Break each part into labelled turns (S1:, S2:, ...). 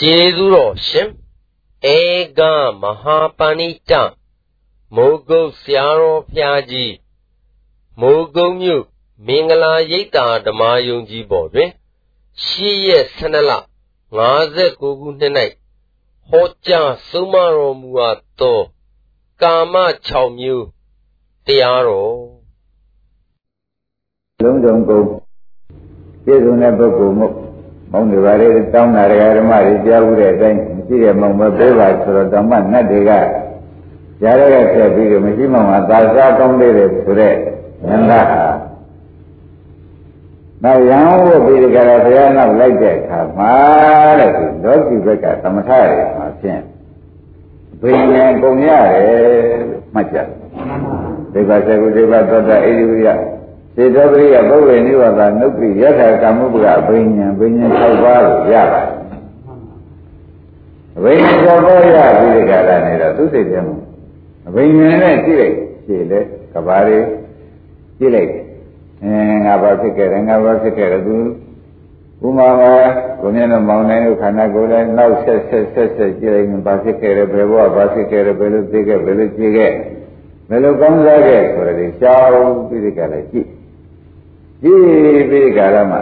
S1: ကျေးဇူးတော်ရှင်ဧကမဟာပဏိတမိုးကုတ်ဆရာတော်ဖျားကြီးမိုးကုတ်မြို့မင်္ဂလာရိပ်သာဓမ္မယုံကြီးပေါ်တွင်ရှိရက်12လ59ခုနှစ်၌ဟောကြားဆုံးမတော်မူအပ်သောကာမ6မျိုးတရားတော်
S2: လုံးစုံကုန်ပြည့်စုံတဲ့ပုဂ္ဂိုလ်မို့ မောင်းတွေပါလေတောင်းတာဓမ္မတွေကြားဘူးတဲ့အတိုင်းမရှိတဲ့မောင်မပေးပါဆိုတော့ဓမ္မနတ်တွေကကြားရတဲ့ဆက်ပြီးတော့မရှိမောင်ကသာစားကောင်းသေးတယ်ဆိုတဲ့ဉာဏ်သာဟာနောက်ရံဝတ်ပြီးကြတာဘုရားနောက်လိုက်တဲ့အခါမှာတဲ့ဒီလောကီဘက်ကသမထရယ်မှာဖြင့်ဘိညာဉ်ကုန်ရတယ်မှတ်ကြတယ်ဒီပါစေကုဒီပါသောတာအိရိယ စေတောပရိယပုဗ္ဗေနိဝါဒနုပ္ပိယထာကမ္မုပ္ပကဘိညာဉ်ဘိညာဉ်၆ပါးကိုရပါတယ်ဘိညာဉ်၆ပါးရပြီးဒီကရနေတော့သူစိတ်ထဲမှာဘိညာဉ်နဲ့ကြည့်လိုက်ရှည်လေကဘာတွေကြည့်လိုက်အဲငါဘာဖြစ်ခဲ့တယ်ငါဘာဖြစ်ခဲ့တယ်သူဥမာကကိုမြတ်တော်မောင်နိုင်တို့ခန္ဓာကိုယ်လည်းနောက်ဆက်ဆက်ဆက်ဆက်ကြည့်လိုက်ရင်ဘာဖြစ်ခဲ့တယ်ဘယ်ဘဝဘာဖြစ်ခဲ့တယ်ဘယ်လိုသိခဲ့ဘယ်လိုကြည့်ခဲ့ဘယ်လိုကောင်းစားခဲ့ဆိုတဲ့ရှောင်းပြီးဒီကလည်းကြည့် ကြည့်ပြီးကာလမှာ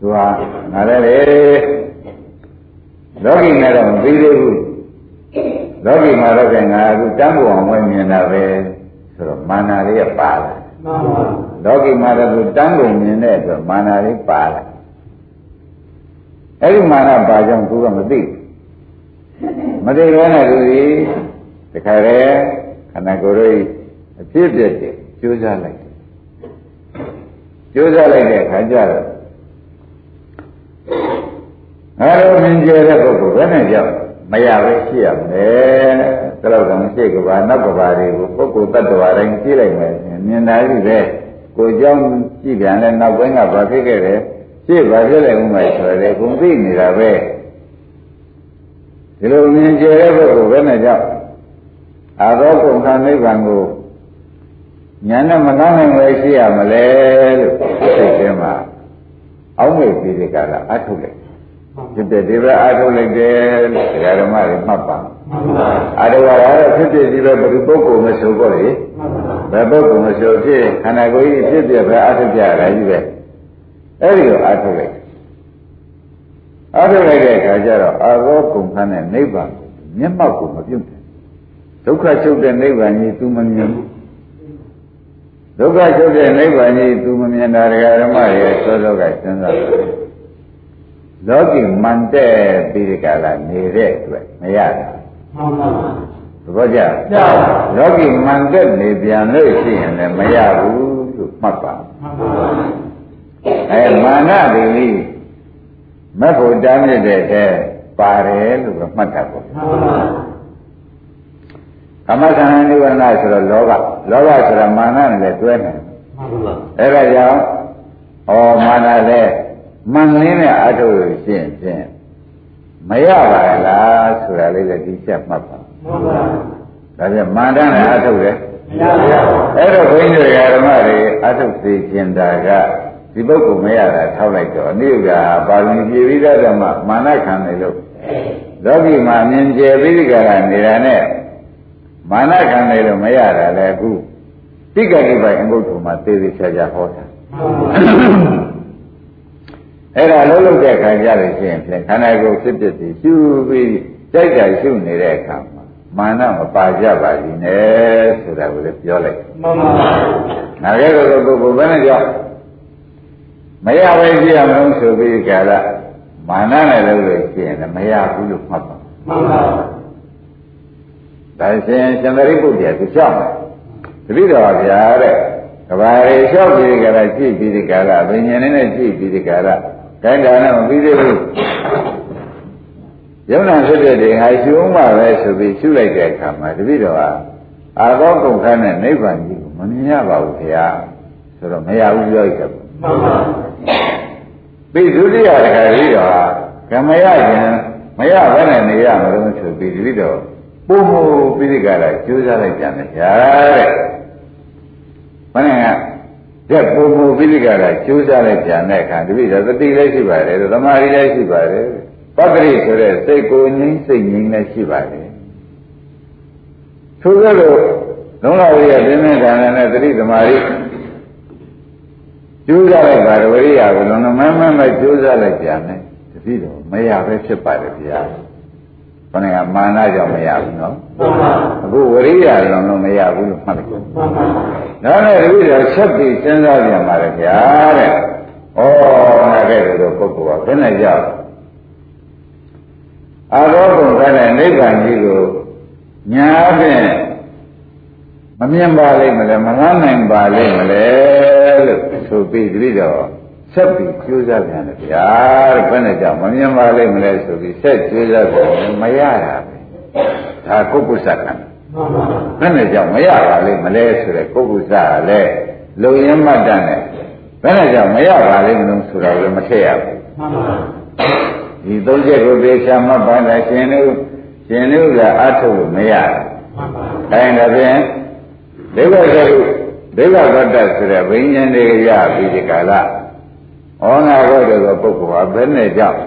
S2: သူဟာငါလည်းလေလောကီနဲ့တော့မပြီးသေးဘူးလောကီမှာတော့ကငါအခုတန်းဖို့အောင်ဝဲမြင်တာပဲဆိုတော့မာနာလေးပါလာမှန်ပါလောကီမှာတော့သူတန်းကုန်မြင်တဲ့အတွက်မာနာလေးပါလာအဲ့ဒီမာနပါကြောင့်သူကမသိမသိဘဲနဲ့သူဒီတခါတည်းခန္ဓာကိုယ်ရဲ့အဖြစ်ပြက်တွေကျိုးစားလိုက် ကျိုးစားလိုက်တဲ့အခါကျတော့အာရုံမြင်ကျတဲ့ပုဂ္ဂိုလ်ဘယ်နဲ့ကြောက်မရပဲရှိရမယ်သလောကံရှိကဘာနောက်ကဘာတွေကိုပုဂ္ဂိုလ်တ attva တိုင်းကြည့်လိုက်မယ်မြင်တာကြီးပဲကိုကြောင်းကြည့်ပြန်လဲနောက်ပိုင်းကဘာဖြစ်ခဲ့တယ်ရှေ့ဘာဖြစ်လိုက်ဦးမယ်ဆိုတယ်ကုန်သိနေတာပဲဒီလိုမြင်ကျတဲ့ပုဂ္ဂိုလ်ဘယ်နဲ့ကြောက်အာရောကုန်ခနိဗ္ဗာန်ကို ညာနဲ့မကားနိုင်ပဲရှိရမလဲလို့စိတ်ထဲမှာအောက်မေ့ပြီးဒီကလာအထုတ်လိုက်ဖြစ်တဲ့ဒီဘက်အထုတ်လိုက်တယ်လို့ဒကာဓမ္မတွေမှတ်ပါအာရဝါရဖြစ်ဖြစ်ဒီဘက်ဘယ်ပုဂ္ဂိုလ်မဆိုတော့လေဘယ်ပုဂ္ဂိုလ်မဆိုဖြစ်ခန္ဓာကိုယ်ကြီးဖြစ်ပြပဲအထုတ်ကြရတာကြီးပဲအဲ့ဒီကိုအထုတ်လိုက်အထုတ်လိုက်တဲ့အခါကျတော့အာရောကုန်ခန်းတဲ့နိဗ္ဗာန်မျက်မှောက်ကိုမပြုတ်ဘူးဒုက္ခချုပ်တဲ့နိဗ္ဗာန်ကြီး तू မမြင်ဘူး ဒုက္ခချုပ်တဲ့နိဗ္ဗာန်ကြီး तू မမြင်တာဓမ္မရဲ့သောသောကစဉ်းစားတယ်လောကီမန်တဲ့ပြီးဒီကလာနေတဲ့အတွက်မရတာမှန်ပါပါသဘောကျလောကီမန်တဲ့နေပြန်လို့ရှိရင်လည်းမရဘူးလို့မှတ်ပါမှန်ပါပါအဲမာနတွေလေးမက်ဖို့တားမြစ်တဲ့အဲပါတယ်လို့မှတ်တာပေါ့မှန်ပါပါ ကမ္မသဟနိဝရဏဆိုတော့လောဘလောဘဆိုတာမာနနဲ့လည်းတွဲနေတယ်မှန်ပါပါအဲဒါကြောင့်ဩမာနလည်းမှန်လင်းနဲ့အထုတ်လို့ရှင်းဖြင့်မရပါလားဆိုတာလေးလည်းဒီချက်မှတ်ပါမှန်ပါဒါပြန်မာနနဲ့အထုတ်တယ်မရပါဘူးအဲ့တော့ဘုန်းကြီးတွေကဓမ္မတွေအထုတ်စေကျင်တာကဒီပုဂ္ဂိုလ်မရတာထောက်လိုက်တော့အနည်းကပါဠိပြေပြီးတဲ့ဓမ္မမာနခံတယ်လို့လောကီမှာမြင်ကျယ်ပြီးကြတာနေတာနဲ့ မာနခံတယ်လို့မရတာလေအခုတိက္ကတိပိုင်အငုတ်ထုံမှာသေသေးချာချာဟောတာအဲ့ဒါလုံးလုံးတဲ့ခါကြလို့ရှိရင်ဖြင့်ခန္ဓာကိုယ်ဖြစ်ဖြစ်ပြီးရှုပြီးကြိုက်တာရှုနေတဲ့အခါမှာမာနမပါကြပါဘူးနဲ့ဆိုတာကိုလည်းပြောလိုက်မှန်ပါပါငါကဲတော့ပုဂ္ဂိုလ်ဘယ်နဲ့ကြောက်မရပဲရှိရမလို့ဆိုပြီးကြလားမာနနဲ့လို့လို့ရှိရင်လည်းမရဘူးလို့မှတ်ပါမှန်ပါ ဒါရှင်ရှင်သရိပုတ္တရာသူလျှောက်တယ်တတိတော်ဗျာတဲ့ကဘာရီလျှောက်ပြီးကြလားကြည့်ပြီးဒီကလာဘိညာဉ်နဲ့ကြည့်ပြီးဒီကလာခိုင်းတာနဲ့မပြီးသေးဘူးယုံနာဖြစ်တဲ့ဒီဟာရှုံးမှပဲဆိုပြီးရှုလိုက်တဲ့အခါမှာတတိတော်ဟာအာသောကုန်ခန်းနဲ့နိဗ္ဗာန်ကြီးကိုမမြင်ရပါဘူးခင်ဗျာဆိုတော့မရဘူးပြောရတယ်မှန်ပါပြီးဒုတိယတခါကြီးတော့ကမရခြင်းမရဘဲနဲ့နေရမလို့ဆိုပြီးတတိတော် ပုံမူပိဋကရာကျိုးစားလိုက်ပြန်တယ်ဗျာတဲ့ဘယ်နဲ့ကတဲ့ပုံမူပိဋကရာကျိုးစားလိုက်ပြန်တဲ့အခါတပိတော့တတိလည်းရှိပါတယ်သမာဓိလည်းရှိပါတယ်ပတ္တိဆိုတဲ့စိတ်ကိုငြိမ့်စိတ်ငြိမ့်လည်းရှိပါတယ်ထို့သောလိုလုံးလာဝိရပြင်းပြင်းထန်ထန်နဲ့တတိသမารိကျိုးစားလိုက်ပါဝရိယကိုလုံးလုံးမမမကျိုးစားလိုက်ပြန်တယ်တတိတော့မရပဲဖြစ်ပါတယ်ဗျာ ခொနကမာနကြောင့်မရဘူးနော်အခုဝရိယလုံးလုံးမရဘူးလို့မှတ်လိုက်ဒါနဲ့တတိတော့ဆက်ပြီးစဉ်းစားပြန်ပါလေဗျာတဲ့ဩနာခဲ့တယ်လို့ပုဂ္ဂိုလ်ကဘယ်နဲ့ကြောက်အာရောဂုံကလည်းနိဗ္ဗာန်ကြီးကိုညာဖြင့်မမြင်ပါလိမ့်မလဲမငားနိုင်ပါလိမ့်မလဲလို့ဆိုပြီးတတိတော့ ဆက်ပြီးကြိုးစားပြန်တယ်ဗျာတဲ့ဘယ်နဲ့ကြောင့်မမြင်ပါလိမ့်မလဲဆိုပြီးဆက်ကြိုးစားပြန်မရတာပဲဒါကုက္ကုစကံဘယ်နဲ့ကြောင့်မရပါလိမ့်မလဲဆိုတဲ့ကုက္ကုစကလည်းလုံရင်မှတ်တတ်တယ်ဘယ်နဲ့ကြောင့်မရပါလိမ့်မလို့ဆိုတာလည်းမထည့်ရဘူးဒီသုံးချက်ကိုသေချာမှတ်ပါလားရှင်တို့ရှင်တို့ကအထုလို့မရဘူး။အဲဒါဖြင့်ဒိဗ္ဗကရုဒိဗ္ဗကတ္တဆိုတဲ့ဘိညာဉ်တွေရပြီးဒီကာလ ဩငါဘောတဲ့ပုဂ္ဂိုလ်ဟာဘယ်နဲ့ကြောင့်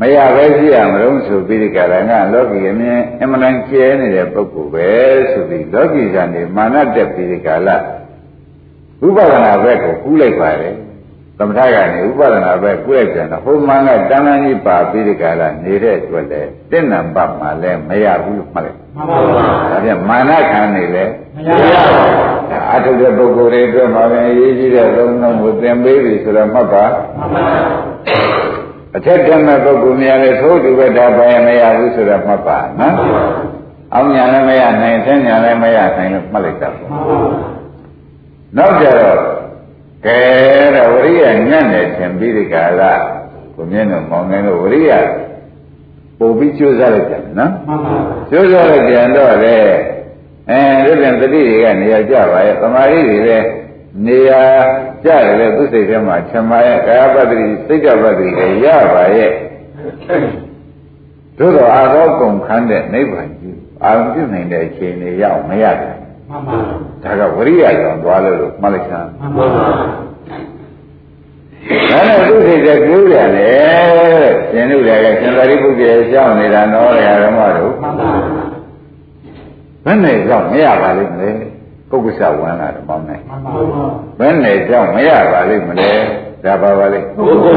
S2: မရပဲရှိရမလို့ဆိုပြီးဒီကရငါလောကီအမြင်အမှန်တန်ကျဲနေတဲ့ပုဂ္ဂိုလ်ပဲဆိုပြီးလောကီကံနေမာနတက်ပြီးဒီကာလဥပဒနာဘက်ကိုကူးလိုက်ပါတယ်သမထကနေဥပဒနာပဲကုလိုက်ပြန်တော့ဟိုမှန်ကတန်တန်ကြီးပါပြီးဒီကလာနေတဲ့အတွက်လေတင့်နံပါတ်မှလည်းမရဘူးလို့မှတ်လိုက်မှန်ပါပါဒါပြန်မာနခံနေလေမရပါဘူးဒါ အထုတဲ့ပုဂ္ဂိုလ်တွေအတွက်မှာပဲအရေးကြီးတဲ့သုံးလုံးကိုသင်ပေးပြီဆိုတော့မှတ်ပါမှန်ပါအထက်တမဲ့ပုဂ္ဂိုလ်များလည်းသို့တူပဲဒါပဲမရဘူးဆိုတော့မှတ်ပါနော်အောင်ညာလည်းမရနိုင်ဆင်းညာလည်းမရနိုင်လို့မှတ်လိုက်တာပေါ့နောက်ကြတော့ကဲတော့ဝရိယညံ့တယ်ထင်ပြီးဒီကာလကိုမြင်တော့မောင်းနေလို့ဝရိယပို့ပြီးကျိုးစားလိုက်တယ်နော်မှန်ပါကျိုးစားလိုက်ပြန်တော့လေ အဲဒီပြန်တတိတွေကနေရာကြပါရဲ့သမာဓိတွေလည်းနေရာကြတယ်လေသူစိတ်ထဲမှာခြမရဲ့ကာယပတ္တိစိတ်ကပတ္တိတွေရပါရဲ့တို့တော့အာရောကုန်ခန်းတဲ့နိဗ္ဗာန်ကြီးအာရုံပြုနိုင်တဲ့အခြေအနေရောက်မရတယ်မှန်ပါဒါကဝရိယကြောင့်သွားလို့မှတ်လိုက်ချာမှန်ပါဒါနဲ့သူစိတ်ကကျိုးပြန်လေရှင်တို့လည်းရှင်သာရိပုတ္တရာရှောင်းနေတာနော်ဓမ္မတို့မှန်ပါ ဘယ်နဲ့ကြောင့်မရပါလိမ့်မလဲပုဂ္ဂိုလ်ဆဝန်လာတယ်ပေါင်းနေမှန်ပါဘယ်နဲ့ကြောင့်မရပါလိမ့်မလဲဒါပါပါလိမ့်ပုဂ္ဂိုလ်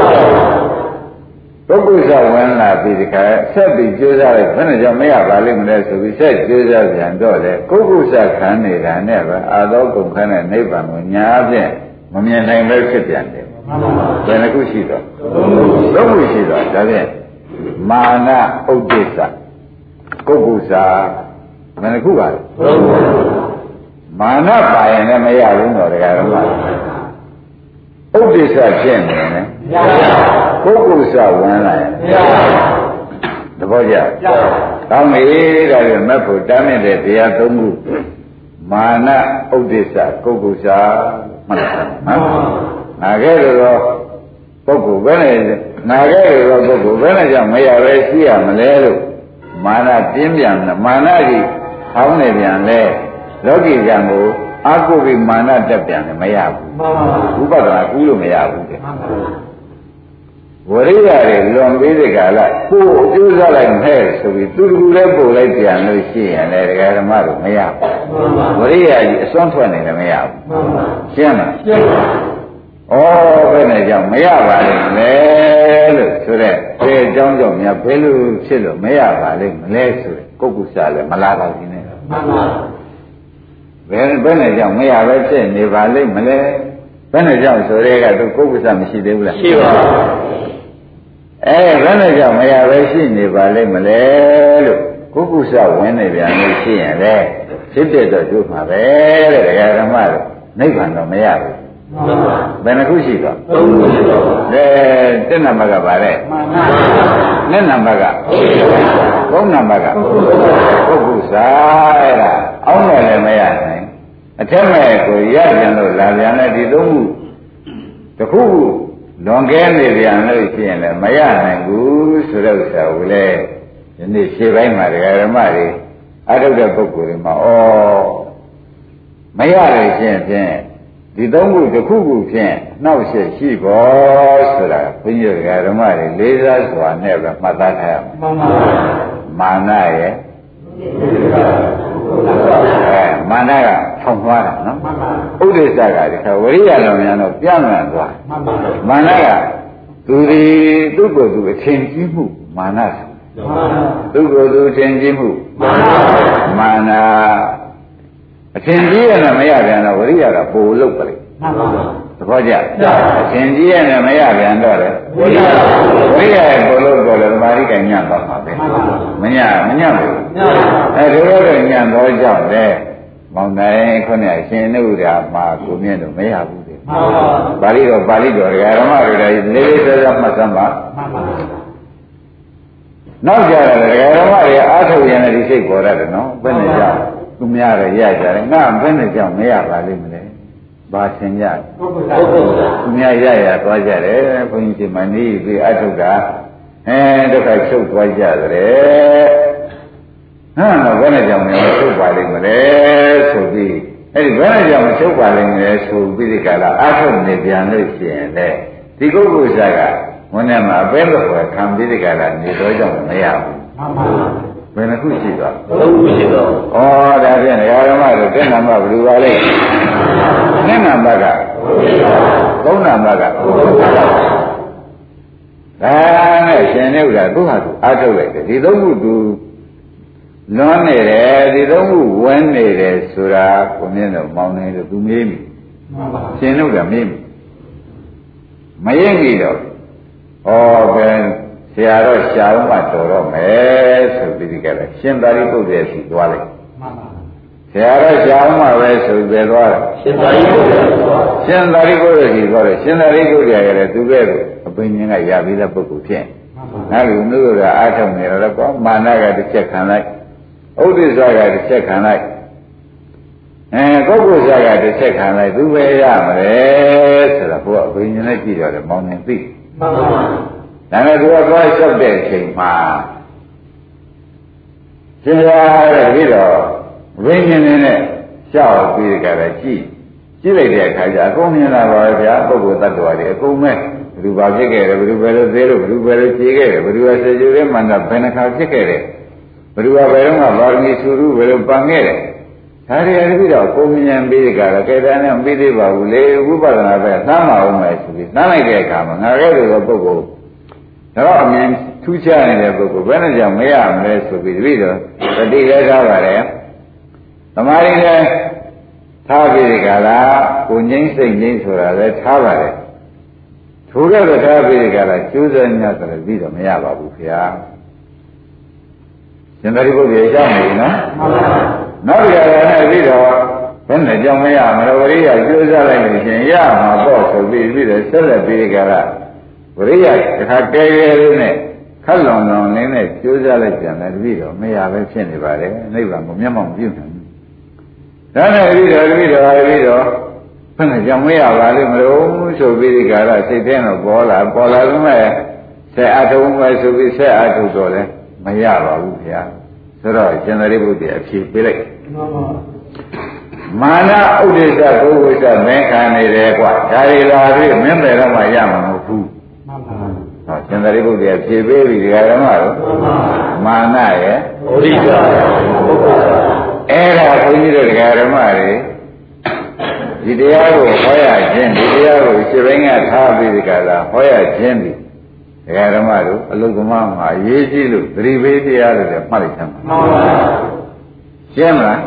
S2: ပုဂ္ဂိုလ်ဆဝင်လာပြီးဒီခါဆက်ပြီးကြိုးစားလိုက်ဘယ်နဲ့ကြောင့်မရပါလိမ့်မလဲဆိုပြီးဆက်ကြိုးစားပြန်တော့လေပုဂ္ဂိုလ်ဆခံနေတာနဲ့ပဲအာသောကုန်ခန်းတဲ့နိဗ္ဗာန်ကိုညာဖြင့်မမြင်နိုင်ပဲဖြစ်ပြန်တယ်ဘယ်နှခုရှိတော့သုံးခုရှိတော့ဒါဖြင့်မာနဥဒိစ္စပုဂ္ဂိုလ်ဆ ဘယ်နှခုပါလဲမာနပါရင်လည်းမရဘူးတော့တရားတော်မှာဥဒိစ္စဖြစ်နေတယ်မရပါဘူးပုဂ္ဂိုလ်စဝင်လာရင်မရပါဘူးသဘောကျကောင်းပြီဒါပြန်မက်ဖို့တမ်းမြင့်တဲ့တရားသုံးခုမာနဥဒိစ္စပုဂ္ဂိုလ်စမှတ်လိုက်နော်ငါကဲလို့ပုဂ္ဂိုလ်ဘယ်နဲ့ငါကဲလို့ပုဂ္ဂိုလ်ဘယ်နဲ့ကြောင့်မရပဲရှိရမလဲလို့မာနပြင်းပြန်မာနကြီး ဟောင်းနေပြန်လဲလောကီကံကိုအာကုဘိမာနတက်ပြန်တယ်မရဘူးဥပဒနာကူးလို့မရဘူးတဲ့ဝရိယတွေလွန်ပြီးတဲ့ကာလကိုယ်ကျိုးစားလိုက်မဲ့ဆိုပြီးသူတူလည်းပို့လိုက်ပြန်လို့ရှိရင်လည်းဒကာဓမ္မတို့မရဘူးဝရိယကြီးအစွမ်းထွက်နေတယ်မရဘူးရှင်းလားရှင်းပါဩဘယ်နဲ့ကြောင့်မရပါလိမ့်မယ်လို့ဆိုတဲ့ဘယ်အကြောင်းကြောင့်များဘယ်လိုဖြစ်လို့မရပါလိမ့်မလဲဆိုတဲ့ပုဂ္ဂုစားလည်းမလာပါဘူးနဲ့မှန်ပါ ဘယ်ဘယ်နဲ့ကြောင့်မရပဲဖြစ်နေပါလိမ့်မလဲဘယ်နဲ့ကြောင့်ဆိုရဲကသူကိုယ်ကစားမရှိသေးဘူးလားရှိပါဘူးအဲဘယ်နဲ့ကြောင့်မရပဲရှိနေပါလိမ့်မလဲလို့ကိုယ်ကုသဝင်နေပြန်လို့ရှိရင်လေဖြစ်တဲ့တော့ကျိုးမှာပဲတဲ့ဒကာဓမ္မတို့နိဗ္ဗာန်တော့မရဘူး ဘယ်နှခုရှိတော့သုံးခုရှိတော့အဲတစ်နံပါတ်ကဗါတဲ့မှန်ပါနှစ်နံပါတ်ကသုံးနံပါတ်ကပုဂ္ဂုစာအဲ့ဒါအောင်းတယ်လည်းမရနိုင်အထက်မဲ့ကိုရပြန်လို့လာပြန်တဲ့ဒီသုံးခုတခုခုလွန်ကဲနေပြန်လို့ရှိရင်လည်းမရနိုင်ဘူးဆိုတဲ့ဥစ္စာကိုလေဒီနေ့ရှင်းပိုင်းမှာဒကာဓမ္မတွေအထုတ်တဲ့ပုဂ္ဂိုလ်တွေမှာဩမရလို့ရှိရင်ဖြင့် ဒီသုံးခုတစ်ခုခုဖြင့်နှောက်ရှက်ရှိဖို့ဆိုတာဘုန်းကြီးတို့ဓမ္မတွေလေးစားစွာနဲ့ပဲမှတ်သားထားရမယ်
S3: မှန်ပါ
S2: မာနရဲ့အဲမာနကထောင်သွားတာနော်
S3: မှန်ပါ
S2: ဥဒိစ္စကဒီခါဝရိယလောင်များတော့ပြန့်လွန်သွား
S3: မှန်ပါ
S2: မာနကသူဒီသူ့ကိုယ်သူအထင်ကြီးမှုမာနသူ့ကိုယ်သူအထင်ကြီးမှုမာန အထင်ကြီးရနဲ့မရပြန်တော့ဝရိယကပိုလုတ်ပါလေ
S3: မှန်ပါ
S2: သဘောကျအထင်ကြီးရနဲ့မရပြန်တော့လေဝိရိယဝိရိယရဲ့ပိုလုတ်တော့လေသမာဓိကညံ့သွားမှာပဲမညံ့မညံ့ဘူးအဲဒီလိုတော့ညံ့တော့ကြောင့်လေမောင်နိုင်ခုနှစ်အရှင်နုရာမှာကိုမြင့်တော့မရဘူးတဲ့ပါဠိတော်ပါဠိတော်ဓမ္မတွေလည်းလေးလေးစားစားမှတ်စမ်းပါ
S3: မှန်ပါ
S2: နောက်ကြတယ်ဓမ္မတွေအားထုတ်ရင်လည်းဒီစိတ်ပေါ်ရတယ်နော်ဘယ်နဲ့ကြောင့် သူများရရကြတယ်ငါဘယ်နဲ့ကြောင့်မရပါလိမ့်မလဲဘာသင်ကြ
S3: ဟုတ်ပါဘူး
S2: သူများရရသွားကြတယ်ဘုန်းကြီးဒီမနေပြီးအထုတ်တာအဲဒုက္ခချုပ်သွားကြတယ်ဟမ်တော့ဘယ်နဲ့ကြောင့်မချုပ်ပါလိမ့်မလဲဆိုပြီးအဲ့ဒီဘယ်နဲ့ကြောင့်မချုပ်ပါလိမ့်မလဲဆိုပြီးဒီကလာအထုတ်နေပြန်လို့ရှိရင်လေဒီကုက္ကုစကဝန်းထဲမှာအပဲလို့ခေါ်ခံပြီးဒီကလာနေတော့ကြောင့်မရဘူး
S3: မှန်ပါ
S2: ဘယ်နှခုရှိသွား
S1: သုံးခုရှိတော့
S2: ဩဒါဖြင့်ဓမ္မတို့တက်နာမဘယ်လိုပါလဲနှစ်နာမကသုံးနာမကဒါနဲ့ရှင်နေဥစ္စာသူ့ဟာသူအားထုတ်လိုက်တယ်ဒီသုံးခုသူလွန်နေတယ်ဒီသုံးခုဝင်နေတယ်ဆိုတာကိုမြင်တော့မောင်းနေလို့သူမေးမိ
S3: မှန်ပါ
S2: ရှင်တို့ကမေးမိမရင်ကြီးတော့ဩဘယ် ဆရာတော့ရှားမှတော်တော့မယ်ဆိုပြီးဒီကလည်းရှင်သာရိပုတ္တရာရှိသွားလိုက်
S3: မှန်ပါ
S2: ဆရာတော့ရှားမှပဲဆိုပြီးသွားတယ်
S1: ရှင်သာရိပုတ္တရာ
S2: ရှင်သာရိပုတ္တရာရှိသွားတယ်ရှင်သာရိပုတ္တရာကလည်းသူကဲ့သို့အပင်ရှင်ကရပြီးတဲ့ပုဂ္ဂိုလ်ဖြစ်အဲ့လိုမျိုးကအားထုတ်နေတော့ကောမာနကတစ်ချက်ခံလိုက်ဥဒိစ္စကတစ်ချက်ခံလိုက်အဲပုဂ္ဂိုလ်စားကတစ်ချက်ခံလိုက်သူပဲရမလဲဆိုတော့ဘုရားအဘိညာဉ်နဲ့ကြည့်တော့တယ်မောင်းနေသိ
S3: မှန်ပါပါ
S2: ဒါနဲ့သူကသွားလျှောက်တဲ့အချိန်မှာရှင်သာတဲ့ပြီးတော့ဝိညာဉ်နဲ့ရှောက်ပြီးကြတယ်ကြည့်ကြည့်လိုက်တဲ့အခါကျအကုန်မြင်လာပါပဲဗျာပုဂ္ဂိုလ်တ attva တွေအကုန်မဲ့ဘယ်သူပါဖြစ်ခဲ့တယ်ဘယ်သူပဲလို့သေးလို့ဘယ်သူပဲလို့ခြေခဲ့တယ်ဘယ်သူကစေကျူတဲ့မန္တဘယ်နှခါဖြစ်ခဲ့တယ်ဘယ်သူကဘယ်တော့မှပါရမီဆူရုဘယ်လိုပန်ခဲ့တယ်ဒါတွေအပြီးတော့ကိုမြင်ပြီးကြတော့ကဲတန်းနဲ့မပြီးသေးပါဘူးလေဝိပဿနာပဲသမ်းမအောင်မယ်ဆိုပြီးသမ်းလိုက်တဲ့အခါမှာငါကဲတဲ့ပုဂ္ဂိုလ် တော့အမြင်ထူးခြားနေတဲ့ပုဂ္ဂိုလ်ဘယ်နဲ့ကြောင့်မရမလဲဆိုပြီးတပည့်တော်တတိလဲထားပါတယ်သမာဓိလည်းထားပြီးဒီကလာကိုငိမ့်စိတ်ငိမ့်ဆိုတာလည်းထားပါတယ်ထိုးရတော့ထားပြီးဒီကလာကျိုးစညဆိုလည်းပြီးတော့မရပါဘူးခင်ဗျာရှင်သာရိပုတ္တရာကြောက်နေနော်နောက်ကြရတဲ့ပြီးတော့ဘယ်နဲ့ကြောင့်မရမလို့ဝရိယကျိုးစားလိုက်လို့ရှင်ရမှာပေါ့ဆိုပြီးပြီးတော့ဆက်လက်ပြီးဒီကလာ ဝရိယတခါကဲကဲလေးနဲ့ခက်လွန်လွန်လေးနဲ့ကျိုးစားလိုက်ပြန်တယ်တပည့်တော်မရပဲဖြစ်နေပါတယ်နိဗ္ဗာန်ကိုမျက်မှောက်ပြုနိုင်ဘူးဒါနဲ့တပည့်တော်တပည့်တော်တပည့်တော်ဘယ်နဲ့ကြောင့်မရပါလိမ့်မလို့ဆိုပြီးဒီကရစိတ်ထဲတော့ပေါ်လာပေါ်လာလို့မဲ့ဆက်အထုံးမဲ့ဆိုပြီးဆက်အထုတော့လဲမရပါဘူးခင်ဗျာဆိုတော့ရှင်သာရိပုတ္တရာအဖြေပေးလိုက်မာနဥဒိစ္စကိုဝိစ္စမင်းခံနေတယ်ကွာဒါတွေလာပြီးမင်းတယ်တော့မှရမှာမဟုတ်ဘူး
S3: မှန်ပါဟော
S2: ရှင်သာရိပုတ္တရာဖြေပေးပြီဒီကရမတို့မာနရဲ့
S1: ဥဒိစ္စ
S2: အဲ့ဒါဘုန်းကြီးတို့ဒကာဓမ္မတွေဒီတရားကိုဟောရခြင်းဒီတရားကိုခြေပိုင်းကထားပြီးဒီကလာဟောရခြင်းဒီဒကာဓမ္မတို့အလုကမမှာရေးကြည့်လို့သတိပေးတရားတွေလည်းမှတ်လိုက်သမ်းပါ
S3: မှန်ပါ
S2: ရှင်းမလား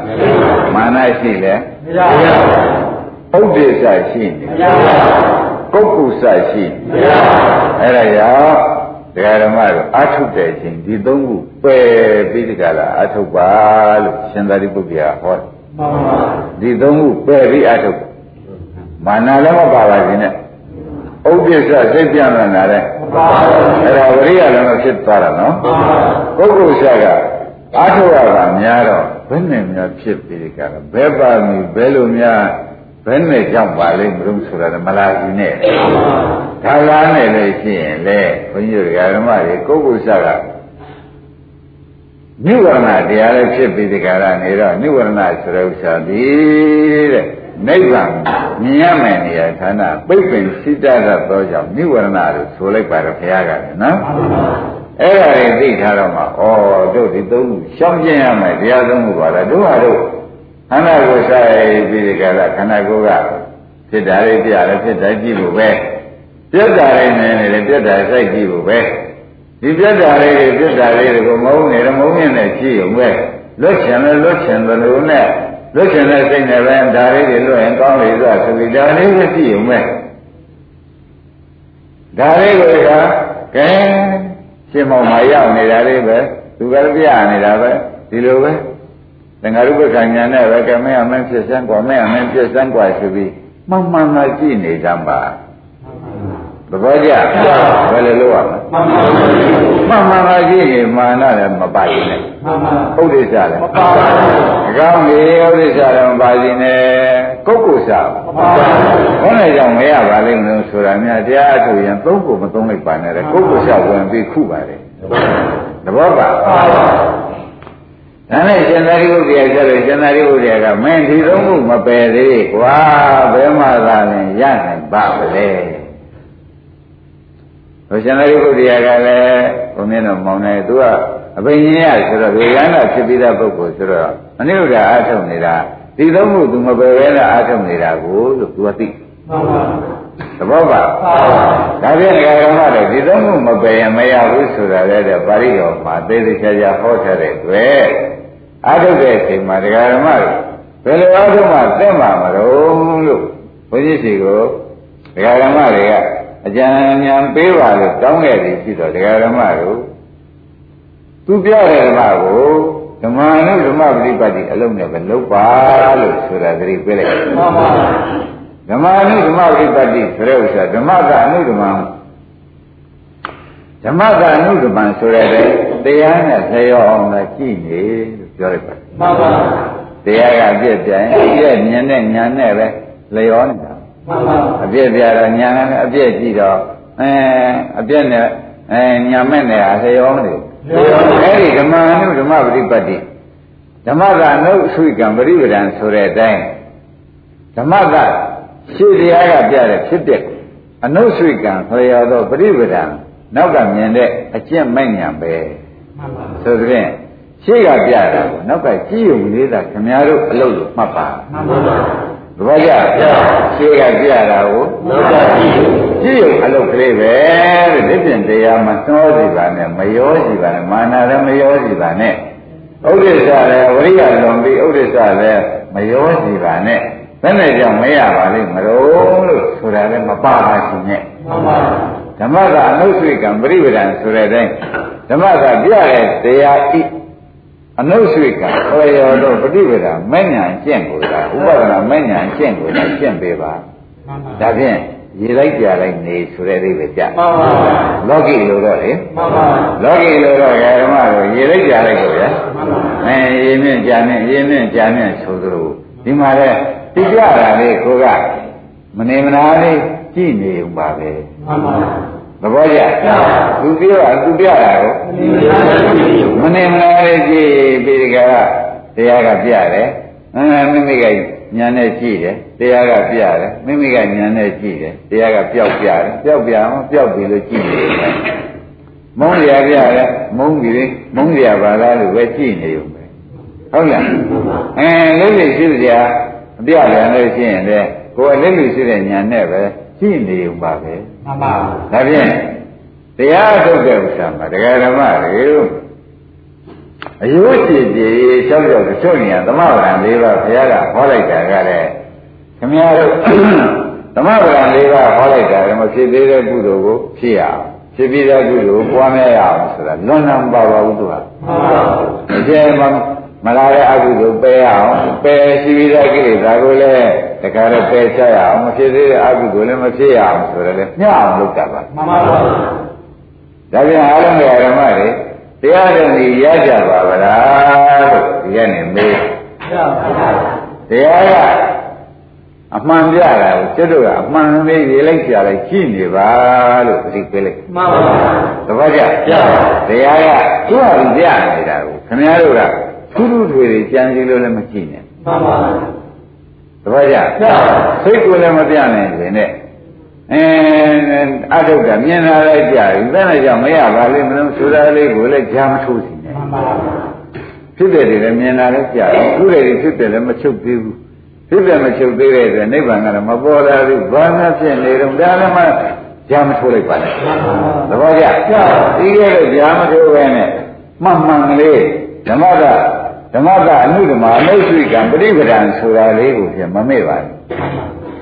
S2: မာနရှိလဲ
S3: မရပါ
S2: ဘူးဥဒိစ္စရှိနေ
S3: မရပါ
S2: ဘူး ပုဂ္ဂုစရှိ
S3: မရပါ
S2: အဲ့ဒါကြောင့်ဒကာဓမ္မတို့အာထုတဲ့အချိန်ဒီသုံးခုပယ်ပြီးဒီကလာအာထုပါလို့ရှင်သာရိပုတ္တရာဟောတယ်
S3: မှန်ပါ
S2: ဒီသုံးခုပယ်ပြီးအာထုမာနလည်းမပါပါစေနဲ့ဥပ္ပစ္စစိတ်ပြန်လာတယ်အဲ့ဒါဝရိယလည်းမဖြစ်သွားတာနော်ပုဂ္ဂိုလ်ဆရာကအာထုရတာများတော့ဘယ်နဲ့များဖြစ်ပြီးကြတော့ဘယ်ပါမီဘယ်လိုများ ဘယ်နဲ့ကြောင့်ပါလိမ့်မလို့ဆိုတာမလားကြီးနဲ့ဒါကားနဲ့လည်းရှိရင်လေဘုန်းကြီးတို့ဓမ္မတွေကိုကိုဆကနိဝရဏတရားလည်းဖြစ်ပြီးဒီကရနေတော့နိဝရဏဆိုတဲ့ဥစ္စာဒီတဲ့နိဗ္ဗာန်မြင်ရမယ်နေရာဌာနပိတ်ပင်စိတ္တရသောကြောင့်နိဝရဏလို့ဆိုလိုက်ပါတော့ဘုရားကလည်းနော်အဲ့ဒါတွေသိထားတော့မှဩတို့ဒီသုံးခုရှောင်ကျင်ရမယ်တရားသုံးခုပါလားတို့ဟာတို့ ခန္ဓာကိုယ်ဆိုင်ပြီးဒီကလာခန္ဓာကိုယ်ကဖြစ်တာလေးပြရတယ်ဖြစ်တယ်ကြည့်ဖို့ပဲပြတ်တာလေးနေနေတယ်ပြတ်တာစိုက်ကြည့်ဖို့ပဲဒီပြတ်တာလေးတွေပြတ်တာလေးတွေကိုမုန်းနေတယ်မုန်းနေတယ်ကြည့်ရုံပဲလွတ်ချင်လဲလွတ်ချင်တယ်လို့နဲ့လွတ်ချင်တဲ့စိတ်နဲ့ပဲဒါလေးတွေလွတ်ရင်ကောင်းလေဆိုဆိုပြီးဒါလေးကိုကြည့်ရုံပဲဒါလေးကိုကကဲရှင်းမောင်မရောက်နေတာလေးပဲသူကပြနေတာပဲဒီလိုပဲ သင်္ဃာရုပ္ပခဏညာနဲ့ပဲကမင်းအမင်းဖြစ်စမ်းกว่าမင်းအမင်းဖြစ်စမ်းกว่าဆိုပြီးမှန်မှန်မှကြည့်နေကြပါသဘောကျဘယ်လိုလုပ်ရမလဲမှန်မှန်မှကြည့်ရင်မာနလည်းမပါရင်နဲ့ဥဒိစ္စလည်းမပါပါဘူးအကောင်းကြီးဥဒိစ္စလည်းမပါရင်နဲ့ကုတ်ကုဆာမပါဘူးဘယ်နဲ့ကြောင့်မရပါလိမ့်မလို့ဆိုတာများတရားအထုတ်ရင်သုံးဖို့မသုံးလိုက်ပါနဲ့ကုတ်ကုဆာဝင်ပြီးခုပါတယ်သဘောပါ ဒါနဲ့ရှင်သာရိပုတ္တရာကျတော့ရှင်သာရိပုတ္တရာကမင်းဒီသုံးခုမပယ်သေးကွာဘယ်မှသာလဲရနိုင်ပါမလဲဘုရှင်သာရိပုတ္တရာကလည်းဘုမင်းတော်မောင်နေသူကအဘိညာဉ်ရဆိုတော့ဝေယနာဖြစ်ပြီးတဲ့ပုဂ္ဂိုလ်ဆိုတော့အနိရုဒ္ဓအားထုတ်နေတာဒီသုံးခုသူမပယ်ဘဲနဲ့အားထုတ်နေတာကိုလို့သူကသိသဘောပါဒါဖြင့်ဓမ္မတွေဒီသုံးခုမပယ်ရင်မရဘူးဆိုတာလည်းပါဠိတော်မှာသေသေးချာချာဟောထားတဲ့တွေ့ အားထုတ်တဲ့အချိန်မှာတရားဓမ္မတွေဘယ်လိုအားထုတ်မှသိမှာမလို့လို့ဘုန်းကြီးစီကိုတရားဓမ္မတွေကအကြံဉာဏ်ပေးပါလို့တောင်းခဲ့သည်ရှိတော့တရားဓမ္မတို့သူပြောတဲ့ဓမ္မကိုဓမ္မနုဓမ္မပฏิပတ်တိအလုံးနဲ့ပဲလုပ်ပါလို့ဆိုတာသတိပေးလိုက်တယ်မှန်ပါဓမ္မနုဓမ္မပฏิပတ်တိဆိုတဲ့ဥစ္စာဓမ္မကအနုဓမ္မဓမ္မကအနုဓမ္မဆိုရတဲ့တရားနဲ့ဆရောအောင်သာကြည့်နေလို့ ပြောလိုက်ပါတယ်မှန်ပါတရားကအပြည့်ပြိုင်အပြည့်မြင်တဲ့ညာနဲ့ပဲလျောနေတာမှန်ပါအပြည့်ပြတော့ညာနဲ့အပြည့်ကြည့်တော့အဲအပြည့်နဲ့အဲညာမဲ့နဲ့အလျောနေတယ်အဲ့ဒီဓမ္မအနုဓမ္မပฏิပတ်တိဓမ္မကအနုဆွေကံပရိပဒံဆိုတဲ့အတိုင်းဓမ္မကရှေ့တရားကပြတဲ့ဖြစ်တဲ့အနုဆွေကံဆွေရသောပရိပဒံနောက်ကမြင်တဲ့အကျင့်မဲ့ညာပဲဆိုတဲ့ဖြင့် ရှေ့ကပြတာကိုနောက်ကကြည့်ုံလေးသာခင်ဗျားတို့အလုပ်လို့မှတ်ပါမှန်ပါပါသဘောကျရှေ့ကပြတာကိုနောက်ကကြည့်ုံကြည့်ုံအလုပ်ကလေးပဲတဲ့ဒီပြင်တရားမှာနှောစီပါနဲ့မရောစီပါနဲ့မာနလည်းမရောစီပါနဲ့ဥဒိစ္စလည်းဝိရိယလွန်ပြီးဥဒိစ္စလည်းမရောစီပါနဲ့ဘယ်နဲ့ကြောင့်မရပါလိမ့်မလို့လို့ဆိုတာလည်းမပါပါရှင်နဲ့မှန်ပါဓမ္မကအနုဆွေကံပရိပဒံဆိုတဲ့အတိုင်းဓမ္မကပြတဲ့တရားဤ အနုဆွေကံဆွေရောတော့ပฏิပဒံမဲ့ညာကျင့်ကိုလားဥပဒနာမဲ့ညာကျင့်ကိုလားကျင့်ပေးပါဒါဖြင့်ရေလိုက်ကြလိုက်နေဆိုတဲ့အိဗယ်ကြမှန်ပါလောကီလိုတော့လေမှန်ပါလောကီလိုတော့ဓမ္မတို့ရေလိုက်ကြလိုက်ကိုရမှန်ပါအဲရေမြင့်ကြာမြင့်ရေမြင့်ကြာမြင့်ဆိုသလိုဒီမှာလဲတိကြတာလေးကိုကမနေမနာလေးကြည့်နေုံပါပဲမှန်ပါ သဘောကျသူပြောတာသူပြတာကိုမနေမနာလေးကြည့်ပြီးဒီကတရားကပြတယ်အဲမိမိကညာနဲ့ကြည့်တယ်တရားကပြတယ်မိမိကညာနဲ့ကြည့်တယ်တရားကပျောက်ပြတယ်ပျောက်ပြအောင်ပျောက်ပြီလို့ကြည့်နေတယ်မုန်းရပြတယ်မုန်းပြီမုန်းရပါလားလို့ပဲကြည့်နေုံပဲဟုတ်လားအဲလေးလေးရှိစရာအပြပြန်လို့ရှိရင်လေကိုယ်လေးလေးရှိတဲ့ညာနဲ့ပဲကြည့်နေုံပါပဲ မှန်ပါဒါဖြင့်တရားထုတ်တဲ့ဥစ္စာမှာတရားဓမ္မတွေအယုတ်ကြည်ကြည်ရှောက်ကြောက်ချို့နေရသမဗရံ၄ပါးဘုရားကဟောလိုက်တာကလည်းခမည်းတော်သမဗရံ၄ပါးဟောလိုက်တာကမဖြစ်သေးတဲ့ကုသိုလ်ကိုဖြစ်ရအောင်ဖြစ်ပြီးတဲ့ကုသိုလ်ကိုပွားများရအောင်ဆိုတာလွန်လမ်းပါပါဘူးသူကမှန်ပါဘူးအကျယ်မှာမလာတဲ့အကုသိုလ်ပယ်ရအောင်ပယ်ရှိပြီးတဲ့ကိလေသာကိုလည်း တခါတော့ပယ်ချရအောင်မဖြစ်သေးတဲ့အကုသိုလ်လည်းမဖြစ်ရအောင်ဆိုတော့လေမျှအောင်လုပ်တာပါမှန်ပါပါဒါပြန်အားလုံးရဲ့ဓမ္မတွေတရားတော်ကြီးရကြပါဗလားလို့ဒီကနေ့မေးတရားကအမှန်ပြတာကိုကျွတ်တို့ကအမှန်မေးရေးလိုက်ကြလိုက်ကြည့်နေပါလို့ဒီပေးလိုက်မှန်ပါပါတပည့်ကြတရားကသူ့ဟာသူပြနေတာကိုခင်ဗျားတို့ကထူးထူးထွေတွေကြံစီလို့လည်းမကြည့်နဲ့မှန်ပါ သဘောကျစိတ်ကိုလည်းမပြနိုင်ရင်နဲ့အဲအထုတ်တာမြင်လာလိုက်ကြပြီဘယ်နဲ့ကြောင့်မရပါလိမ့်မလို့ဆိုတာလေးကိုလည်းကြားမထိုးစီနဲ့ဖြစ်တယ်တွေလည်းမြင်လာလိုက်ကြပြီခုတွေဖြစ်တယ်လည်းမချုပ်သေးဘူးဖြစ်တယ်မချုပ်သေးတဲ့အတွက်နိဗ္ဗာန်ကတော့မပေါ်လာဘူးဘာမှဖြစ်နေတော့ဒါလည်းမှကြားမထိုးလိုက်ပါနဲ့သဘောကျဒီကဲတော့ကြားမထိုးပဲနဲ့မှန်မှန်ကလေးဓမ္မက ဓမ္မကအနုဓမ္မအမိတ်ဆွေကပရိပဒံဆိုတာလေးကိုပြန်မမေ့ပါဘူး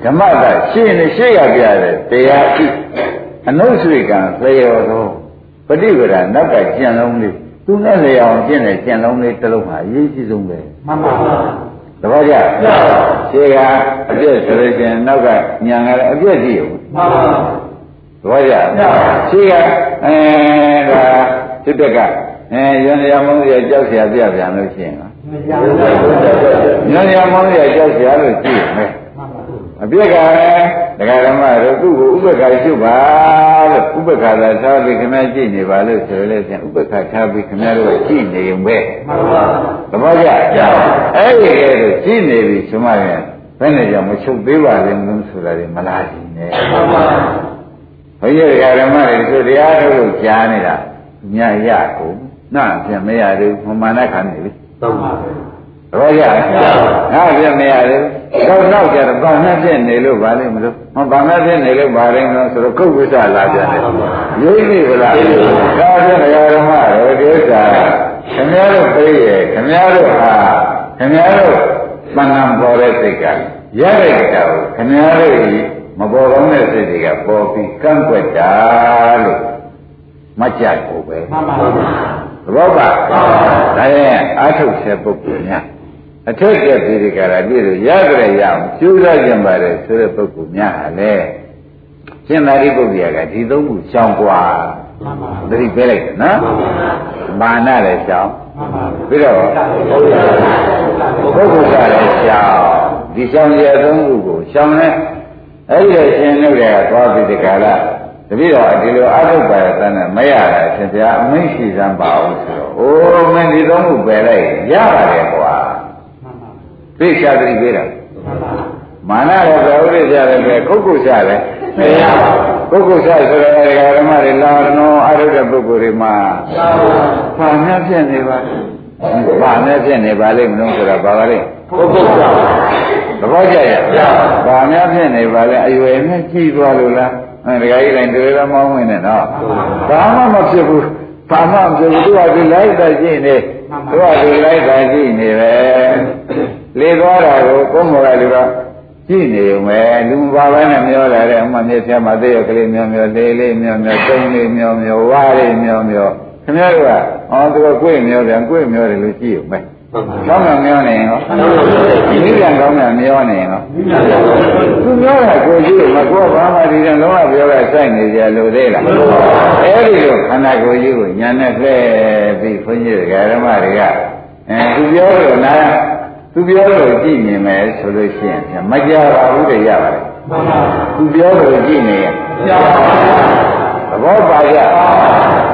S2: ဓမ္မကရှင်းနေရှေ့ရပြတယ်တရားဤအနုဆွေကံသေရောသောပฏิပဒနောက်ကကျင့်လုံးလေးသူနဲ့လျောင်ကျင့်တဲ့ကျင့်လုံးလေးတစ်လုံးဟာအရေးကြီးဆုံးပဲမှန်ပါပါသဘောကျရှေ့ကအပြည့်ဆိုလို့ရှိရင်နောက်ကညာကလည်းအပြည့်ကြည့်ရုံမှန်ပါသဘောကျရှေ့ကအဲဒါစစ်တက်က အဲရန်ရမောင်းရကြောက်ဆရာပြပြန်လို့ရှိရင်ရန်ရမောင်းရကြောက်ဆရာလို့ရှိမယ်အပြစ်ကလည်းဒကာဓမ္မတို့သူ့ကိုဥပက္ခရှုပါလို့ဥပက္ခသာသာပြီးခမကြည့်နေပါလို့ဆိုရလဲပြန်ဥပက္ခထားပြီးခမတို့ကကြည့်နေုံပဲမှန်ပါသဘောကျအဲ့ဒီကဲလို့ကြည့်နေပြီဆိုမှရင်ဘယ်နဲ့ကြောင့်မချုပ်သေးပါလဲမင်းဆိုတာတွေမလားရှင်နေမှန်ပါဘုရားဒကာဓမ္မတွေဆိုတရားထုတ်လို့ကြားနေတာညာရကုန် နာပြန်မရသေးဘူးမမာနခံနေပြီ
S3: သုံးပါပဲ
S2: သဘောကျငါပြန်မရသေးဘူးတော့နောက်ကြတော့ဘာနဲ့ဖြစ်နေလို့ဗာလိမ့်မလို့မဘာနဲ့ဖြစ်နေလို့ဗာလိမ့်မလို့ဆိုတော့ကုတ်ဝိသလာပြန်တယ်ရိပ်နေဗလားဒါဖြင့်ဓမ္မတော်ဒီဥစ္စာခင်ဗျားတို့ပြေးရဲ့ခင်ဗျားတို့ဟာခင်ဗျားတို့မန္တန်ပေါ်တဲ့စိတ်ကရတဲ့ကြောင်ခင်ဗျားတို့မပေါ်ကောင်းတဲ့စိတ်တွေကပေါ်ပြီးကန့်ကွက်တာလို့မကြကိုပဲမှန်ပါပါ သဘောပါဒါရဲ့အာထုတ်တဲ့ပုဂ္ဂိုလ်များအထက်ကျပြီးဒီကရာပြည့်လို့ရကြရရအောင်ကျူးစားကြပါတယ်ဆိုတဲ့ပုဂ္ဂိုလ်များဟာလေရှင်းသာရိပုတ္တရာကဒီသုံးခုရှောင်กว่าသတိပေးလိုက်နော်မာနလည်းရှောင်ပြီးတော့ပုဂ္ဂိုလ်ကလည်းရှောင်ဒီရှောင်ရသုံးခုကိုရှောင်လဲအဲ့ဒီရှင်တို့တွေကသွားပြီးဒီကရာတပည့်တော်ဒီလိုအထုပ်ပါရတဲ့နဲ့မ ရတာရှင်ဗျာအမိန့်ရှိစမ်းပါအောင်ဆိုတော့အိုးမင်းဒီသုံးခုပယ်လိုက်ရပါတယ်ကွာသိချာတိပေးတာမာနရဘဝိရိယလည်းပဲကုတ်ကုတ်ချတယ်မရပါဘူးကုတ်ကုတ်ချဆိုတဲ့ဓမ္မတွေလာတော့အထုပ်တဲ့ပုဂ္ဂိုလ်တွေမှာဘာနဲ့ဖြစ်နေပါဘာနဲ့ဖြစ်နေပါလိမ့်မလို့ဆိုတော့ဘာပါလိမ့်
S3: ကုတ်ကုတ်ချ
S2: သဘောကျရဲ့ဘာများဖြစ်နေပါလဲအရွယ်နဲ့ကြည့်သွားလို့လား အဲဒကာကြီးတိုင်းတွေ့ရမောင်းဝင်နေတော့ဘာမှမဖြစ်ဘူးဘာမှမဖြစ်ဘူးသူကဒီလိုက်တာကြည့်နေသူကဒီလိုက်တာကြည့်နေပဲလေသွားတာကိုကိုယ်မောကလူကကြည့်နေုံပဲလူဘာပဲနဲ့မျောလာတဲ့အမှမြေဆရာမသိရကလေးမျောမျောလေးလေးမျောမျောတုံးလေးမျောမျောဝါးလေးမျောမျောခင်ဗျားတို့ကအော်သူကကိုယ်မျောတယ်ကိုယ်မျောတယ်လို့ကြည့်ုံပဲ ကောင်းမှမျောနေရောမိပြန်ကောင်းမှမျောနေရောသူမျောတာကိုကြည့်မကောဘာမှဒီတော့လုံးဝပြောတာစိုက်နေကြလို့သေးလားအဲ့ဒီလိုခန္ဓာကိုယ်ကြီးကိုညာနဲ့လှည့်ပြီးခွင့်ကြီးဓမ္မတွေကအဲသူပြောလို့နာသူပြောလို့ကြည့်မြင်မယ်ဆိုလို့ရှိရင်မကြပါဘူးတည်းရပါတယ်သူပြောလို့ကြည့်နေရင်သဘောပါကြ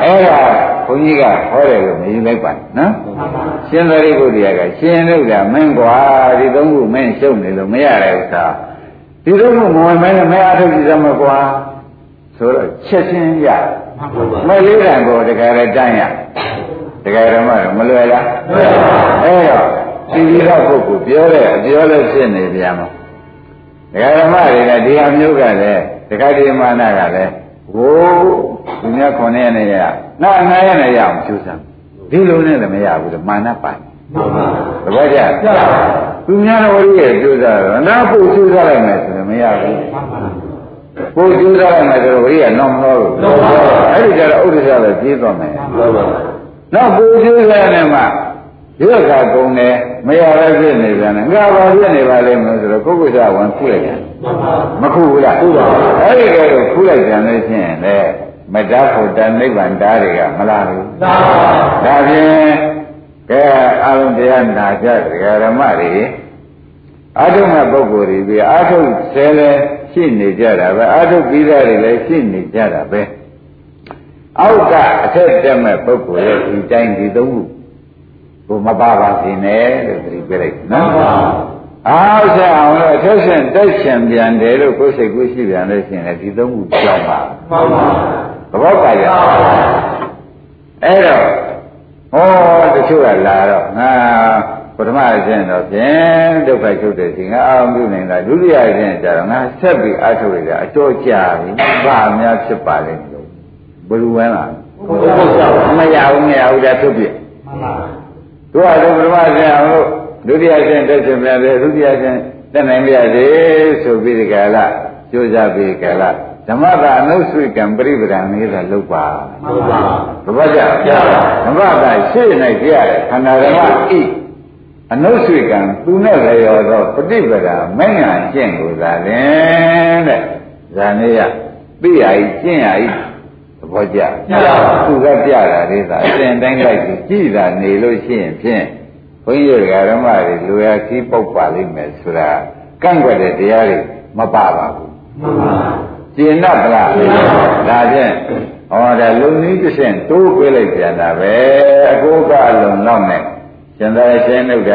S2: အဲ့ဒါ ဘုန်းကြီးကဟောတယ်လို့မယူလိုက်ပါနော်ရှင်သာရိပုတ္တရာကရှင်တို့ကမင်းကွာဒီသုံးခုမင်းရှုပ်နေလို့မရတဲ့ဥစ္စာဒီသုံးခုမဝင်မဲနဲ့မရထုတ်ကြည့်စမ်းမကွာဆိုတော့ချက်ချင်းရမလေးတန်ကိုတကယ်တန်းရတကယ်ဓမ္မတော့မလွယ်လားအဲ့တော့ဒီဒီတော့ပုဂ္ဂိုလ်ပြောတဲ့အပြောလဲဖြစ်နေပြန်မှာဒကာဓမ္မတွေကဒီအမျိုးကလည်းဒကာဒီမာနကလည်း ဟိုးသူများခွန်နေရနေရနာငါရနေရအောင်ကျူးစမ်းဒီလိုနဲ့လည်းမရဘူးလေမာနပိုင်သဘောကျသူများတော်ကြီးရဲ့ကျူးစားတော့နာပုတ်ကျူးစားလိုက်မယ်ဆိုရင်မရဘူးကိုကျူးစားလိုက်မယ်ဆိုတော့ဝိရိယတော့မလို့အဲ့ဒီကြတော့ဥဒ္ဒစ္စပဲပြေးသွားမယ်နောက်ပူကျူးစားနေမှ ရွက်ကကုံတယ်မရပဲဖြစ်နေပြန်တယ်ငါဘာဖြစ်နေပါလိမ့်မလို့ဆိုတော့ကိုယ်ကုသဝန်ခုလိုက်တယ်မခုဘူးလားခုပါအဲ့ဒီကဲတော့ခုလိုက်ပြန်လို့ရှိရင်လေမတ္တဖို့တနိဗ္ဗာန်တားတွေကမလားဘူးသာဒါဖြင့်ကဲအလုံးတရားနာကြတရားဓမ္မတွေအာထုမဲ့ပုဂ္ဂိုလ်တွေပြီးအာထုဆဲလဲရှိနေကြတာပဲအာထုပြီးသားတွေလည်းရှိနေကြတာပဲအောက်ကအထက်တက်မဲ့ပုဂ္ဂိုလ်ရဲ့ဒီတိုင်းဒီသုံးခု ကိုမပါပါစေနဲ့လို့သတိပေးလိုက်နော်အားဆက်အောင်လို့အထက်ရှင်တက်ရှင်ပြန်တယ်လို့ကိုယ်စိတ်ကိုရှိပြန်လို့ရှိရင်လည်းဒီသုံးခုကြောက်ပါ
S3: မှန်ပါ
S2: သဘောကျကြအဲ့တော့ဟောတချို့ကလာတော့ငါပထမအကျင့်တော့ဖြင့်ဒုက္ခချုပ်တဲ့စီငါအောင်ပြုနေတာဒုတိယအကျင့်ကျတော့ငါဆက်ပြီးအထုတ်ရတာအတော်ကြာပြီဘာအများဖြစ်ပါလိမ့်မလို့ဘယ်လိုဝဲလား
S3: ဘုရားကြောင့်
S2: မရဘူးမရဘူးဒါထုတ်ပြ
S3: မှန်ပါ
S2: သူကတော့ပထမအကျင့်အောင်လို့ဒုတိယအကျင့်တက်ရှင်ပြန်တယ်ဒုတိယအကျင့်တက်နိုင်ပြရတယ်ဆိုပြီးဒီကလာကြိုးစားပြီးကလာဓမ္မတာအနုဆွေကံပရိပဒံနေတာလောက်ပါ
S3: မှန်ပါ
S2: သဘောကျဓမ္မတာရှေ့၌ကြရတယ်ခန္ဓာဓမ္မဣအနုဆွေကံသူနဲ့လည်းရောတော့ပฏิပဒာမဉ္ဇဉ်ကျင့်ကိုသာလင်တဲ့ဇာနေယသိရဤကျင့်ရဤသ ဘောကျသူကပြတာလေးသာအစဉ်တိုင်းလိုက်ပြီးကြည်တာနေလို့ရှိရင်ဖြင့်ဘုန်းကြီးတွေကဓမ္မတွေလူရခီးပုတ်ပါလိမ့်မယ်ဆိုတာကန့်ကွက်တဲ့တရားတွေမပါပါဘူး
S3: မှန်ပါ
S2: ကျင်납ဗလားဒါဖြင့်ဟောဒါလုံနည်းတစ်ဆင့်တိုးပေးလိုက်ပြန်တာပဲအကိုကအလုံးတော့နဲ့ရှင်သာရှင်တို့က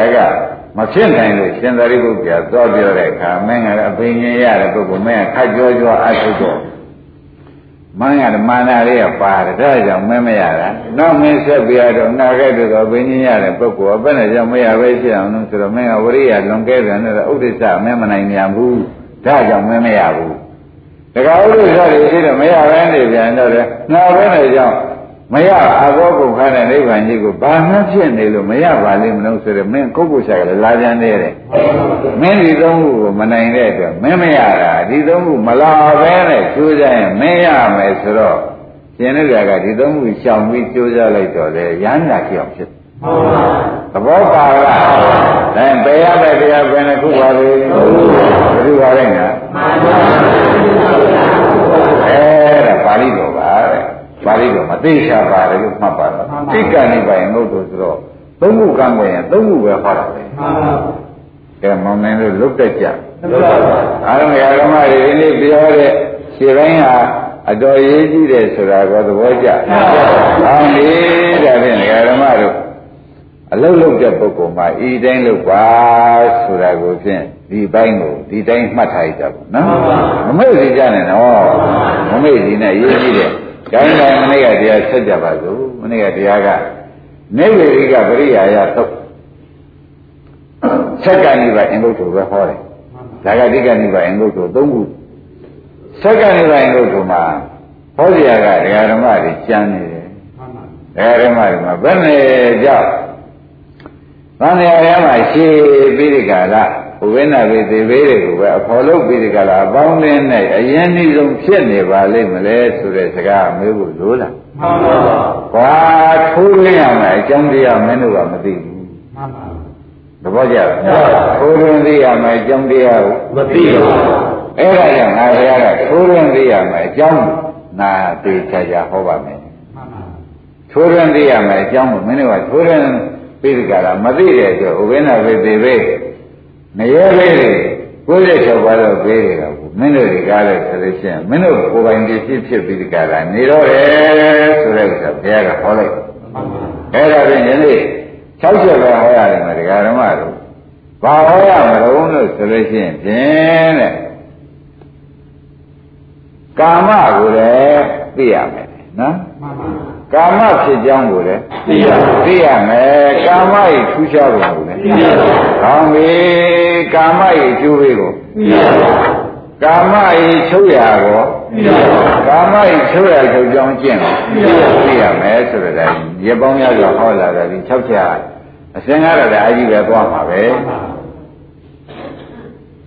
S2: မဖြစ်နိုင်လို့ရှင်သာရိပုတ္တရာသွားပြောတဲ့အခါမင်းကအပင်ရှင်ရတဲ့ပုဂ္ဂိုလ်မင်းကခတ်ကြောကြောအထုတော့ မင်းကမာနလေးကပါတယ်ဒါကြောင့်မင်းမရတာနောက်မင်းဆက်ပြရတော့နာခဲ့တဲ့တော့ဘင်းကြီးရတဲ့ပုဂ္ဂိုလ်ကဘယ်နဲ့ကြောင့်မရပဲဖြစ်အောင်လို့ဆိုတော့မင်းကဝရိယလွန်ကဲပြန်တဲ့ဥဒိစ္စမင်းမနိုင်ပြန်ဘူးဒါကြောင့်မင်းမရဘူးတခါဥဒိစ္စတွေရှိတော့မရဘဲနေပြန်တော့လေငါပဲနေကြောင့် မရအဘောကုခါတဲ့နိဗ္ဗာန်ကြီးကိုဘာမှဖြစ်နေလို့မရပါလိမ့်မလို့ဆိုတော့မင်းကိုယ့်ကိုယ်ရှာကလည်းလာပြန်နေတယ်မင်းဒီသုံးခုကိုမနိုင်တဲ့အတွက်မင်းမရတာဒီသုံးခုမလာဘဲနဲ့ကျိုးစားရင်မင်းရမယ်ဆိုတော့ရှင်နေကြကဒီသုံးခုရှောင်ပြီးကျိုးစားလိုက်တော့လေရဟန္တာဖြစ်အောင်ဖြစ်
S3: မှန်ပါ
S2: သဘောပါလားအဲဘယ်ရတဲ့တရားဘယ်နှခုပါလဲဘယ်လိုပါလဲညာ
S3: မှန်ပါ
S2: အဲဒါပါဠိတော် ပါတဲ့ပါဠိတော်မသိချာပါတယ်လို့မှတ်ပါတော့တိက္ကဏိပိုင်ငုတ်တို့ဆိုတော့သုံးခုကံွယ်ရင်သုံးခုပဲဟောတာပဲ
S3: မှန်ပါ
S2: ကဲမောင်နိုင်လို့လုတ်တက်ကြ
S3: မှန်ပါ
S2: အားလုံးဓမ္မတွေဒီနေ့ပြောတဲ့ခြေပိုင်းဟာအတော်ရေးကြည့်တယ်ဆိုတာကိုသဘောကျ။အောင်းလေဒါဖြင့်ဓမ္မတို့အလုတ်လုတ်တဲ့ပုဂ္ဂိုလ်မှာဤတိုင်းလုတ်ပါဆိုတာကိုဖြင့်ဒီပိုင်းကိုဒီတိုင်းမှတ်ထားရကြပါနော်။မမေ့စီကြနဲ့နော်။မမေ့စီနဲ့ရေးကြည့်တယ်။ ဒါနဲ့မနေ့ကတရားဆက်ကြပါစို့။မနေ့ကတရားကနေဝေရိကပရိယာယသုတ်ဆက်ကဏိပါအင်္ဂုတ္တပဲဟောတယ်။ဒါကတိကဏိပါအင်္ဂုတ္တသုံးခုဆက်ကဏိပါအင်္ဂုတ္တမှာဟောစရာကဒကာဓမ္မတွေကျမ်းနေတယ်။ဒကာဓမ္မတွေမှာဘယ်နဲ့ကြောက်သံဃာရမှာရှေးပြီးဒီကလာ ဘုဝိနာဘေသေဘေးတွေကိုပဲအဖော်လုပ်ပြီးဒီကလာအပေါင်းလင်းနဲ့အရင်နှီးဆုံးဖြစ်နေပါလိမ့်မလဲဆိုတဲ့စကားမေးဖို့လိုလား
S3: မှန်ပါ။
S2: ကွာထိုးရင်းရမယ်အကြောင်းတရားမင်းတို့ကမသိဘူး
S3: မှန်ပါ။
S2: သဘောကျလား။ထိုးရင်းသိရမယ်အကြောင်းတရားကို
S3: မသိပါဘူး
S2: အဲ့ဒါကြောင့်ငါဘုရားကထိုးရင်းသိရမယ်အကြောင်းနာသေးချာချာဟောပါမယ်
S3: မှန်ပါ။
S2: ထိုးရင်းသိရမယ်အကြောင်းကိုမင်းတို့ကထိုးရင်းပြီးဒီကလာမသိတဲ့အတွက်ဥပ္ပနာဝိသေဘေ နရဲဘေတွေ96ပါးတော့ဘေးတွေကမင်းတို့တွေကလည်းဆိုလို့ရှိရင်မင်းတို့ကိုယ်ပိုင်တည်ဖြစ်ဖြစ်ပြီးဒီကလာနေတော့တယ်ဆိုတဲ့ဥစ္စာဘုရားကဟောလိုက်
S3: မှန်ပါ
S2: အဲ့ဒါဖြင့်ယနေ့60ပဲဟောရတယ်မတရားဓမ္မတို့ဘာဟောရမလို့လို့ဆိုလို့ရှိရင်ဖြင့်တဲ့ကာမကိုလည်းသိရမယ်နော်
S3: မှန်ပါ
S2: ကာမဖြစ်ကြောင်းကိုလည်း
S3: သိရပါ
S2: သိရမယ်ကာမ၏ထူးခြားပုံကိုလည်း
S3: သိရပါ
S2: ကောင်းပြီကာမ၏အကျိုးပေးကို
S3: သိရပါ
S2: ကာမ၏ချုပ်ရာကို
S3: သိရပါ
S2: ကာမ၏ချုပ်ရာချုပ်ကြောင်းကျင့်ကို
S3: သိရပါ
S2: သိရမယ်ဆိုတဲ့တိုင်းရေပေါင်းများစွာဟောလာတယ်ဒီ6ချက်အစင်ကားတော့အကြီးပဲသွားမှာပဲ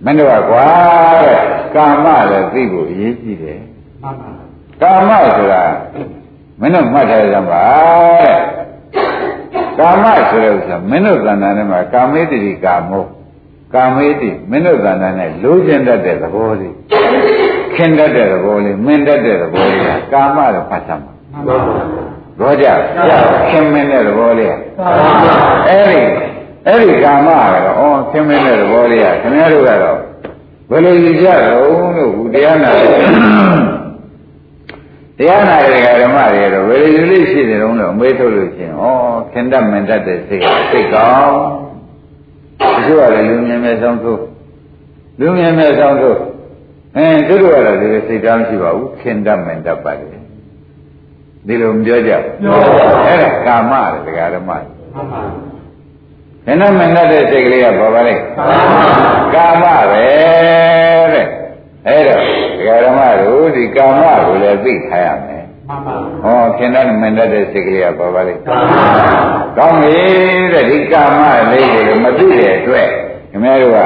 S2: မင်းတို့ကကွာတဲ့ကာမလည်းသိဖို့အရေးကြီးတယ်
S3: မှန်ပါ
S2: ကာမဆိုတာ မင်းတို့မှတ်ထားကြပါတဲ့ကာမဆိုတဲ့ဥစ္စာမင်းတို့သဏ္ဍာန်ထဲမှာကာမေတ္တိကာမောကာမေတ္တိမင်းတို့သဏ္ဍာန်နဲ့လိုချင်တတ်တဲ့သဘောလေးခင်တတ်တဲ့သဘောလေးမင်းတတ်တဲ့သဘောလေးကကာမလို့ဖတ်သမှာ
S3: မှန်ပါ
S2: ဘောကြခင်မင်းတဲ့သဘောလေးက
S3: မှန်ပါ
S2: အဲ့ဒီအဲ့ဒီကာမကတော့ဩခင်မင်းတဲ့သဘောလေးကခင်ဗျားတို့ကတော့ဘယ်လိုယူကြတော့လို့ဘုတရားနာ တယ်တရားနာတဲ့ဓမ္မတွေတော့ဘယ်လိုယူလို့ရှိတယ်တော့လို့အမေးထုတ်လို့ရှိရင်ဩခင်တတ်မင်တတ်တဲ့စိတ်ကစိတ်ကောင်းဒီလိုရတယ်လူမြင်မဲ့ဆောင်သို့လူမြင်မဲ့ဆောင်သို့အင်းသူတို့ကတော့ဒီလိုစိတ်တောင်းရှိပါဘူးခင်တတ်မင်တတ်ပါလေဒီလိုမပြောကြဘူးအဲ့ဒါကာမလေတရားဓမ္မခင်တတ်မင်တတ်တဲ့စိတ်ကလေးကဘာပါလဲကာမပဲတဲ့အဲ့တော့ တရားဓမ္မတို့ဒီကာမကိုလည်းသိထားရမယ်ဟောခင်တတ်မင်တတ်တဲ့စိတ်ကလေးကဘာပါလဲကောင်းပြီတဲ့ဒီကာမလေးကိုမသိတဲ့အတွက်ခင်ဗျားတို့က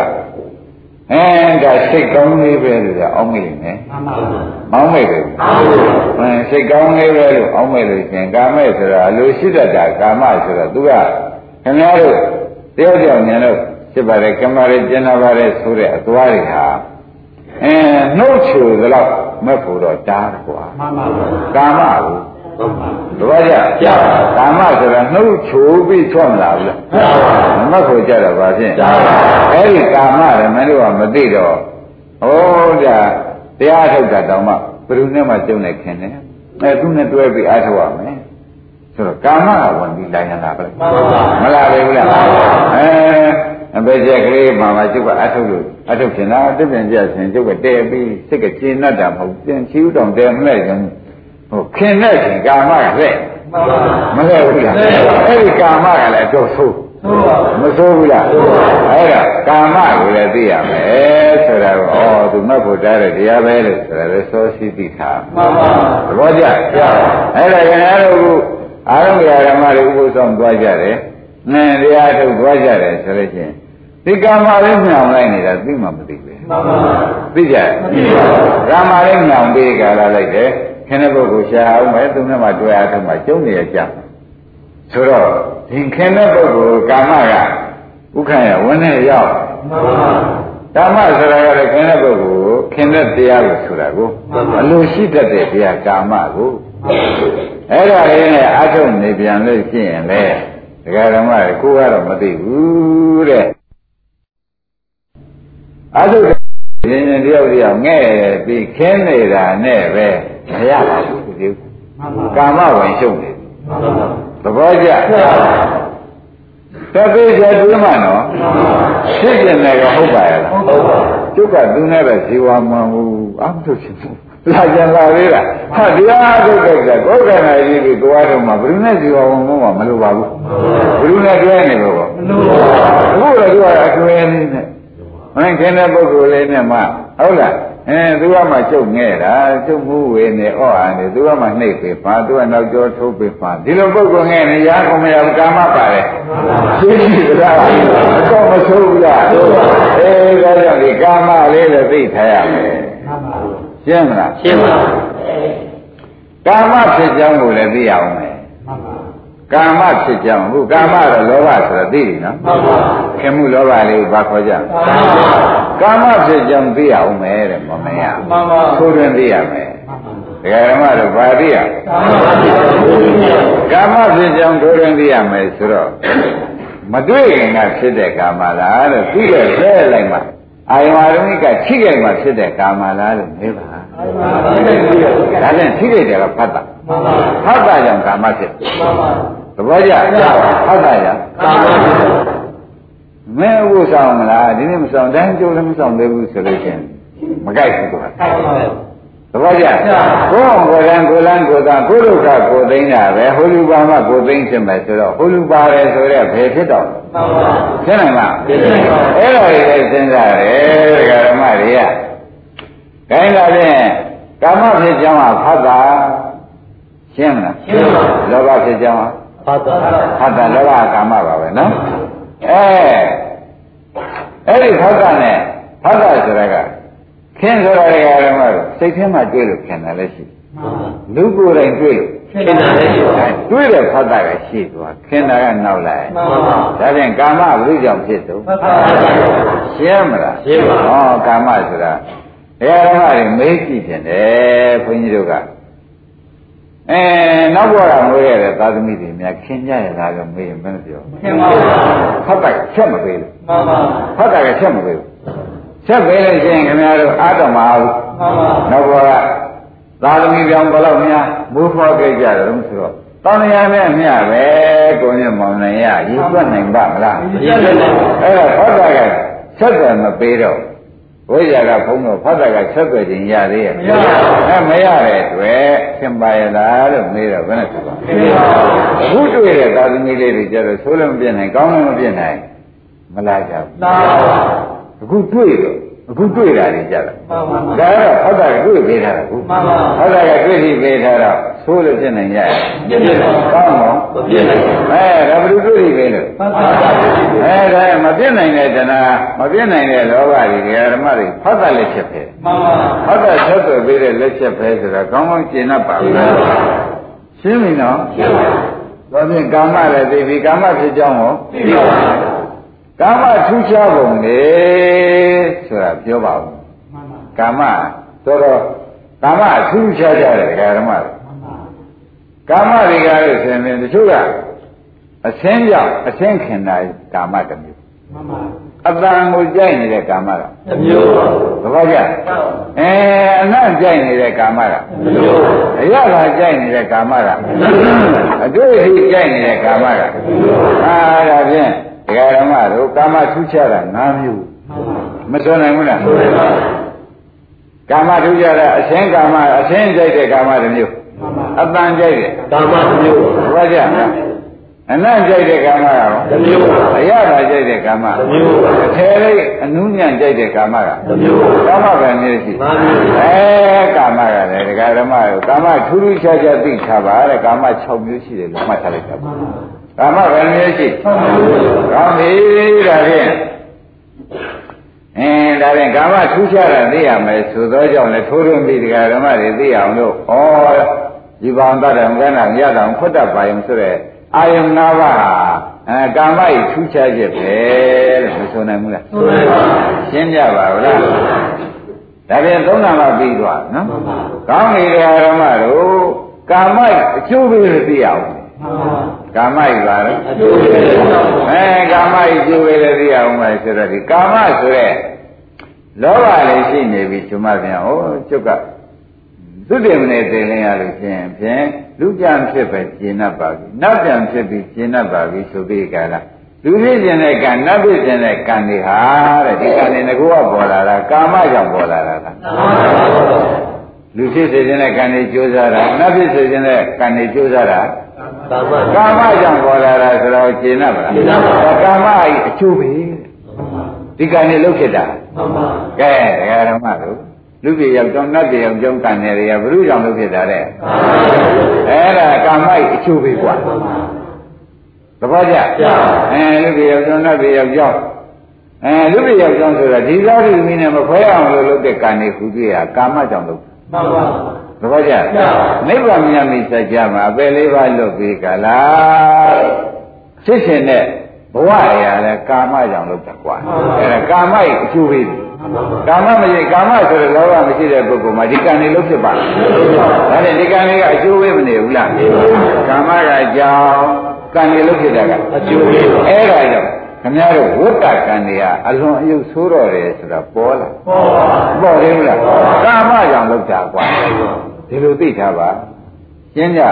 S2: အဲဒါစိတ်ကောင်းလေးပဲလို့အောင်းမိနေတယ်။အောင်းမိတယ်။အဲစိတ်ကောင်းလေးပဲလို့အောင်းမိလို့ရှင်ကာမဲဆိုတာအလိုရှိတတ်တာကာမဆိုတော့သူကခင်ဗျားတို့တယောက်တယောက်ဉာဏ်လို့ဖြစ်ပါတယ်ကမ္မရကျင်နာပါတယ်ဆိုတဲ့အသွားတွေဟာ အဲနှုတ်ချူသလောက်မက်ဖို့တော့တားကွာ။ကာမကိုတပည့်ကြကြကာမဆိုတာနှုတ်ချိုးပြီးထွက်မလာဘူးလားမတ်ဖို့ကြတော့ဗာဖြင့်အဲ့ဒီကာမရမင်းတို့ကမသိတော့ဟောဒါတရားထုတ်တာတောင်မှဘယ်သူနဲ့မှကျုံနေခင်တယ်အဲသူနဲ့တွဲပြီးအားထုတ်ရမယ်ဆိုတော့ကာမကဝင်ပြီးလိုက်နေတာပဲမလားပဲဘူးလားအဲ အပေချက်ကလေးမှာမှကျုပ်ကအထုတ်လို့အထုတ်ရှင်လားတစ်ပြန်ကြရှင်ကျုပ်ကတဲပြီးစိတ်ကကျဉ်းတတ်တာမဟုတ်ပြန်ချီဥတောင်တဲမလိုက်ကြဘူးဟိုခင်တဲ့ခင်ကာမကလက်မလဲဘူးလားအဲ့ဒီကာမကလည်းတော့ဆိုးမဆိုးဘူးလားအဲ့ဒါကာမကိုလည်းသိရမယ်ဆိုတာကိုဩသူမှတ်ဖို့တားတဲ့တရားပဲလို့ဆိုတာလည်းစောစီသိထားမှန်ပါသဘောကျအဲ့ဒါခင်ဗျားတို့အာရုံဓမ္မတွေဥပုသ်ဆောင်သွားကြတယ်နင်းတရားထုတ်သွားကြတယ်ဆိုလို့ချင်း ဒီကာမလေးညောင်လိုက်နေတာသိမှမသိဘူးမှန်ပါသိကြကာမလေးညောင်ပြီးကြလာလိုက်တယ်ခင်တဲ့ပုဂ္ဂိုလ်ရှာအောင်ပဲသူနဲ့မှတွေ့အားထုတ်မှကျုံနေရကြဆိုတော့ဒီခင်တဲ့ပုဂ္ဂိုလ်ကာမကဥက္ခရဝန်းနဲ့ရောက်ကာမဆိုတာကလည်းခင်တဲ့ပုဂ္ဂိုလ်ခင်တဲ့တရားကိုဆိုတာကိုအလိုရှိတတ်တဲ့တရားကာမကိုအဲ့ဒါလေးနဲ့အထုတ်နေပြန်လို့ရှိရင်လေဒကာဓမ္မကိုကတော့မသိဘူးတဲ့ အထုတ်ဒီနေ့တယောက်တယောက်ငဲ့ပြီးခင်းနေတာနဲ့ပဲမရပါဘူးဒီကာမဝင်ရှုပ်နေသဘောကျတပိကျတွေးမှနော်ဖြစ်ကျင်တယ်ကဟုတ်ပါရဲ့လားဟုတ်ပါကျုပ်ကသူနဲ့ပဲဇီဝမှန်ဘူးအမှထုတ်ချင်ဘူးလာကြလာသေးတာဟာတရားထုတ်တဲ့ကကိုယ်ကနာကြီးပြီးကိုယ်အားထုတ်မှဘယ်သူနဲ့ဇီဝမှန်မှမလိုပါဘူးဘယ်သူနဲ့တွဲနေလို့ပေါ့မလိုပါဘူးအခုတော့သူကအကျွေးနေနဲ့ မင်းခင်တဲ့ပုဂ္ဂိုလ်လေးနဲ့မှဟုတ်လားအဲသူကမှကျုပ်ငဲ့တာကျုပ်မှုဝေနေဩအာနေသူကမှနှိပ်ပေပါသူကနောက်ကျောထိုးပေပါဒီလိုပုဂ္ဂိုလ်ငဲ့နေရာကုန်မရဘူးကာမပါတယ်ရှင်းပြီလားအတော့မဆိုးဘူးလားအေးဒါကြောင့်ဒီကာမလေးလည်းသိထားရမယ်ရှင်းမလား
S3: ရှင်းပါ
S2: ကာမဖြစ်ကြောင်းကိုလည်းသိရအောင်မယ် ကာမဖြစ်ကြောင်းဟုတ်ကာမတော့လောဘဆိုတာသိပြီနော်မှန်ပါခင်မှုလောဘလေးကိုဘာခေါ်ကြမှန်ပါကာမဖြစ်ကြောင်းသိရအောင်မယ်တဲ့မမင်းရမှန်ပါသိုးတွင်သိရမယ်ဒကာဓမ္မတို့ဘာသိရကာမဖြစ်ကြောင်းသိုးတွင်သိရမယ်ဆိုတော့မတွေ့ခင်ကဖြစ်တဲ့ကာမလားလို့သိတဲ့ဆဲလိုက်မှအာယဝရုံးကချိခဲ့မှဖြစ်တဲ့ကာမလားလို့မေးပါဒါနဲ့ချိခဲ့တယ်ကဖတ်တာဖတ်တာကြောင့်ကာမဖြစ်မှန်ပါ သဘောကျဟုတ်ပါရဲ့မဲဥဆောင်မလားဒီနေ့မဆောင်တိုင်းကျိုးလည်းမဆောင်သေးဘူးဆိုလို့ချင်းမကြိုက်ဘူးကွာသဘောကျကိုယ်ကိုယ်လန်းကိုယ်လန်းကိုယ်သာကိုယ်ဒုက္ခကိုယ်သိမ်းတာပဲဟိုလူပါမှကိုယ်သိမ်းဖြစ်မယ်ဆိုတော့ဟိုလူပါတယ်ဆိုတော့ဘယ်ဖြစ်တော့ဖြစ်နိုင်မှာအဲ့တော့ဒီစဉ်းစားတယ်ဒကာဓမ္မတွေကခိုင်းလာတဲ့ကာမဖြစ်ကြောင်းကဖတ်တာရှင်းမလားရှင်းပါလောဘဖြစ်ကြောင်းက
S3: ဖတ်တာ
S2: ဖတ်တာလောဘကာမပါပဲနော်အဲအဲ့ဒီဖတ်တာနဲ့ဖတ်တာဆိုတာကခင်းဆိုတာတွေကဓမ္မတို့စိတ်ထဲမှာတွေ့လို့ခင်တယ်လည်းရှိလူကိုယ်တိုင်တွေ့လို့
S3: ခင်တာလည်းရှိပါ
S2: တွေ့တဲ့ဖတ်တာကရှိသွားခင်တာကနောက်လိုက်ဒါဖြင့်ကာမဘုရားကြောင့်ဖြစ်သူရှင်းမလား
S3: ရှင်းပါ
S2: ဟောကာမဆိုတာတရားဓမ္မတွေမေးကြည့်တယ်ဘုန်းကြီးတို့က အဲနောက်ဘဝကမွေးရတဲ့သာသမီတွေများခင်ကြရလားလို့မေးရင်မင်းပြော
S3: ခင်ပါပါ
S2: ဖတ်တာချက်မပေးလို့
S3: မှန်ပါ
S2: ဖတ်တာကချက်မပေးဘူးချက်ပေးလို့ရှိရင်ခင်ဗျားတို့အာတော်မအောင်
S3: မှန်ပါ
S2: နောက်ဘဝကသာသမီပြောင်းဘယ်တော့များမိုးဖွားခဲ့ကြတယ်လို့ဆိုတော့တောင်းရနဲ့မြပဲကိုမြတ်မောင်နိုင်ရရည်သွက်နိုင်ပါမလား
S3: မရပါဘူး
S2: အဲ့တော့ဖောက်တာကဆက်တယ်မပေးတော့ ဝိဇ္ဇာကဘုံတော့ဖောက်တာကဆက်တယ်ခြင်းရသေးရဲ့
S3: မရပါဘူး
S2: အဲမရတဲ့အတွက်သင်ပါရလားလို့မေးတော့ဘယ်နဲ့ဆိုပါ
S3: မရပါဘူး
S2: အခုတွေ့တဲ့သာသမီလေးတွေကျတော့ဆိုးလည်းမပြတ်နိုင်ကောင်းလည်းမပြတ်နိုင်မလားကြဘူး
S3: သာပါ
S2: အခုတွေ့တော့ အခုတွေ့တာတွေကြတော့
S3: ပါပါ
S2: ဒါကတော့ဟောတာကတွေ့ပေးထားတာခု
S3: မှန်ပါ
S2: ဟောတာကတွေ့ပြီးပေးထားတော့ဆိုးလို့ပြတ်နိုင်ရဲ့
S3: ပြည့်ပြည့်ပါ
S2: ကောင်းတော့
S3: မပြည့်နိုင်ဘူး
S2: အဲဒါဘယ်လိုတွေ့ပြီးပေးလို့
S3: သာသာပါ
S2: အဲဒါမပြတ်နိုင်တဲ့တဏှာမပြတ်နိုင်တဲ့လောဘတွေဓမ္မတွေဖတ်တာလက်ချက်ပဲ
S3: မှန်ပါ
S2: ဖတ်တာဆက်သွယ်ပေးတဲ့လက်ချက်ပဲဆိုတော့ကောင်းကောင်းကျင့်တတ်ပါဘူးလားရှင်းပြီနော်
S3: ပြည့်ပါ
S2: ဒါဖြင့်ကာမလည်းသိပြီကာမဖြစ်ကြောင်းကို
S3: ပြည့်ပါ
S2: ကာမထူးခြားပုံလေဆိုတာပြောပါဦး
S3: မှန်ပါ
S2: ကာမဆိုတော့ကာမအထူးခြားကြတယ်ဓမ္မတွေ
S3: မှန်ပါ
S2: ကာမတွေကလည်းဆင်မြင်တချို့ကအဆင်းကြောင့်အဆင်းခင်တာကာမတစ်မျိုး
S3: မှန်ပါ
S2: အတန်ကိုကြိုက်နေတဲ့ကာမက
S3: တစ်မျိုးပါ
S2: သဘောကျအဲအနတ်ကြိုက်နေတဲ့ကာမက
S3: တစ်မျိုး
S2: အရသာကြိုက်နေတဲ့ကာမကအတွေ့အထိကြိုက်နေတဲ့ကာမကအာဒါဖြင့် ဒကာဓမ္မတို့ကာမထူးခြားတာ၅မျိုး
S3: မှန်ပါ
S2: မစွနိုင်ဘူးလား
S3: ဆိုရပါ
S2: ကာမထူးခြားတာအရှင်းကာမအရှင်းကြိုက်တဲ့ကာမတစ်မျိုး
S3: မှန်ပါ
S2: အတန်ကြိုက်တဲ့
S3: ကာမတစ်မျိုး
S2: သဘောကျအနတ်ကြိုက်တဲ့ကာမကရော
S3: တစ်မျိုး
S2: အရသာကြိုက်တဲ့ကာမ
S3: တစ်မျိုး
S2: အထယ်လေးအနုညံ့ကြိုက်တဲ့ကာမက
S3: တစ်မျိုး
S2: ကာမပဲမျိုးရှိ
S3: ငါးမျိုး
S2: အဲကာမကလည်းဒကာဓမ္မတို့ကာမထူးထူးခြားခြားသိထားပါတဲ့ကာမ6မျိုးရှိတယ်လို့မှတ်ထားလိုက်တာပါ ကာမပဲမျိုးရှိကောင်းပြီဒါဖြင့်အင်းဒါဖြင့်ကာမထူးခြားတာသိရမယ်ဆိုသောကြောင့်လည်းထိုးထွင်းပြီးဒကာဓမ္မတွေသိအောင်လို့ဩဒီဘောင်တတ်တယ်မကန်းတာမြတ်တော်ခွတ်တတ်ပါရင်ဆိုတဲ့အာယုန်၅ပါးဟာအဲကာမဤထူးခြားချက်ပဲလို့မဆိုနိုင်ဘူးလား
S3: ဆိုရပါ
S2: ရှင်းကြပါဘူးလားဒါပြန်သုံးနာမှပြီးသွားနော်
S3: မှန်ပါ
S2: ကောင်းပြီဓမ္မတို့ကာမိုက်အကျိုးပေးလို့သိအောင်
S3: မှန်ပါ
S2: ကာမိုက်ပါလေ
S3: အကျိုးပေးတယ်တော့
S2: အဲကာမိုက်အကျိုးပေးလို့သိအောင်မယ်ဆိုတော့ဒီကာမဆိုတဲ့လောဘလေးရှိနေပြီကျမပြန်ဟောကျုပ်ကသုတေမနေသိလင်းရလို့ဖြင့်ဖြင့်လူပြန်ဖြစ်ပဲကျင်납ပါပြီနတ်ပြန်ဖြစ်ပြီးကျင်납ပါပြီဆိုပြီးကြလားလူဖြစ်ခြင်းတဲ့ကံနတ်ဖြစ်ခြင်းတဲ့ကံတွေဟာတဲ့ဒီကံတွေငကောကပေါ်လာတာကာမကြောင့်ပေါ်လာတာလား
S3: မှန်ပါ
S2: လူဖြစ်စေခြင်းတဲ့ကံတွေကြိုးစားတာနတ်ဖြစ်စေခြင်းတဲ့ကံတွေကြိုးစားတာ
S3: ကာမ
S2: ကြောင့်ပေါ်လာတာဆိုတော့ရှင်းရမလား
S3: ရှင်းပါ
S2: ပါကာမအချိုးပဲဒီကံနဲ့လုတ်ဖြစ်တာ
S3: မှန်ပါ
S2: ကဲဒကာဓမ္မတို့လူပြေရောက်ကြောင်းနတ်ပြေရောက်ကြောင်းကံနယ်တွေကဘုရုကြောင့်လုတ်ဖြစ်တာတဲ့အဲ့ဒါကာမအချိုးပဲကွာသဘောကျအဲလူပြေရောက်ကြောင်းနတ်ပြေရောက်ကြောင်းအဲလူပြေရောက်ကြောင်းဆိုတာဒီသာဓုသမီးနဲ့မခွဲအောင်လို့လုပ်တဲ့ကံတွေခုကြည့်ရကာမကြောင့်လုပ်
S3: မှန်ပါ
S2: သဘောကျနိဗ္ဗာန်မြတ်မိစကြမှာအပယ်လေးပါးလွတ်ပြီးကလားဖြစ်ရှင်တဲ့ဘဝအရာလဲကာမကြောင့်လုပ်တာကွာအဲဒါကာမရဲ့အကျိုးပေးတယ်ကာမမရှိကာမဆိုတဲ့လောဘမရှိတဲ့ပုဂ္ဂိုလ်မှာဒီကံတွေလုံးဖြစ်ပါလားဒါနဲ့ဒီကံတွေကအကျိုးပေးမနေဘူးလားကာမကကြောင့်ကံတွေလုံးဖြစ်တာကအ
S3: ကျိုးပေး
S2: အဲ့ဒါကြောင့်ခင်ဗျားတို့ဝိတ္တကံတွေကအလွန်အယုတ်ဆိုးတော့တယ်ဆိုတာပေါ်လား
S3: ပေါ်ပါ
S2: ပေါ်တယ်မလားကာမကြောင့်လုပ်တာကွာ ဒီလိုသိထားပါရှင်းကြ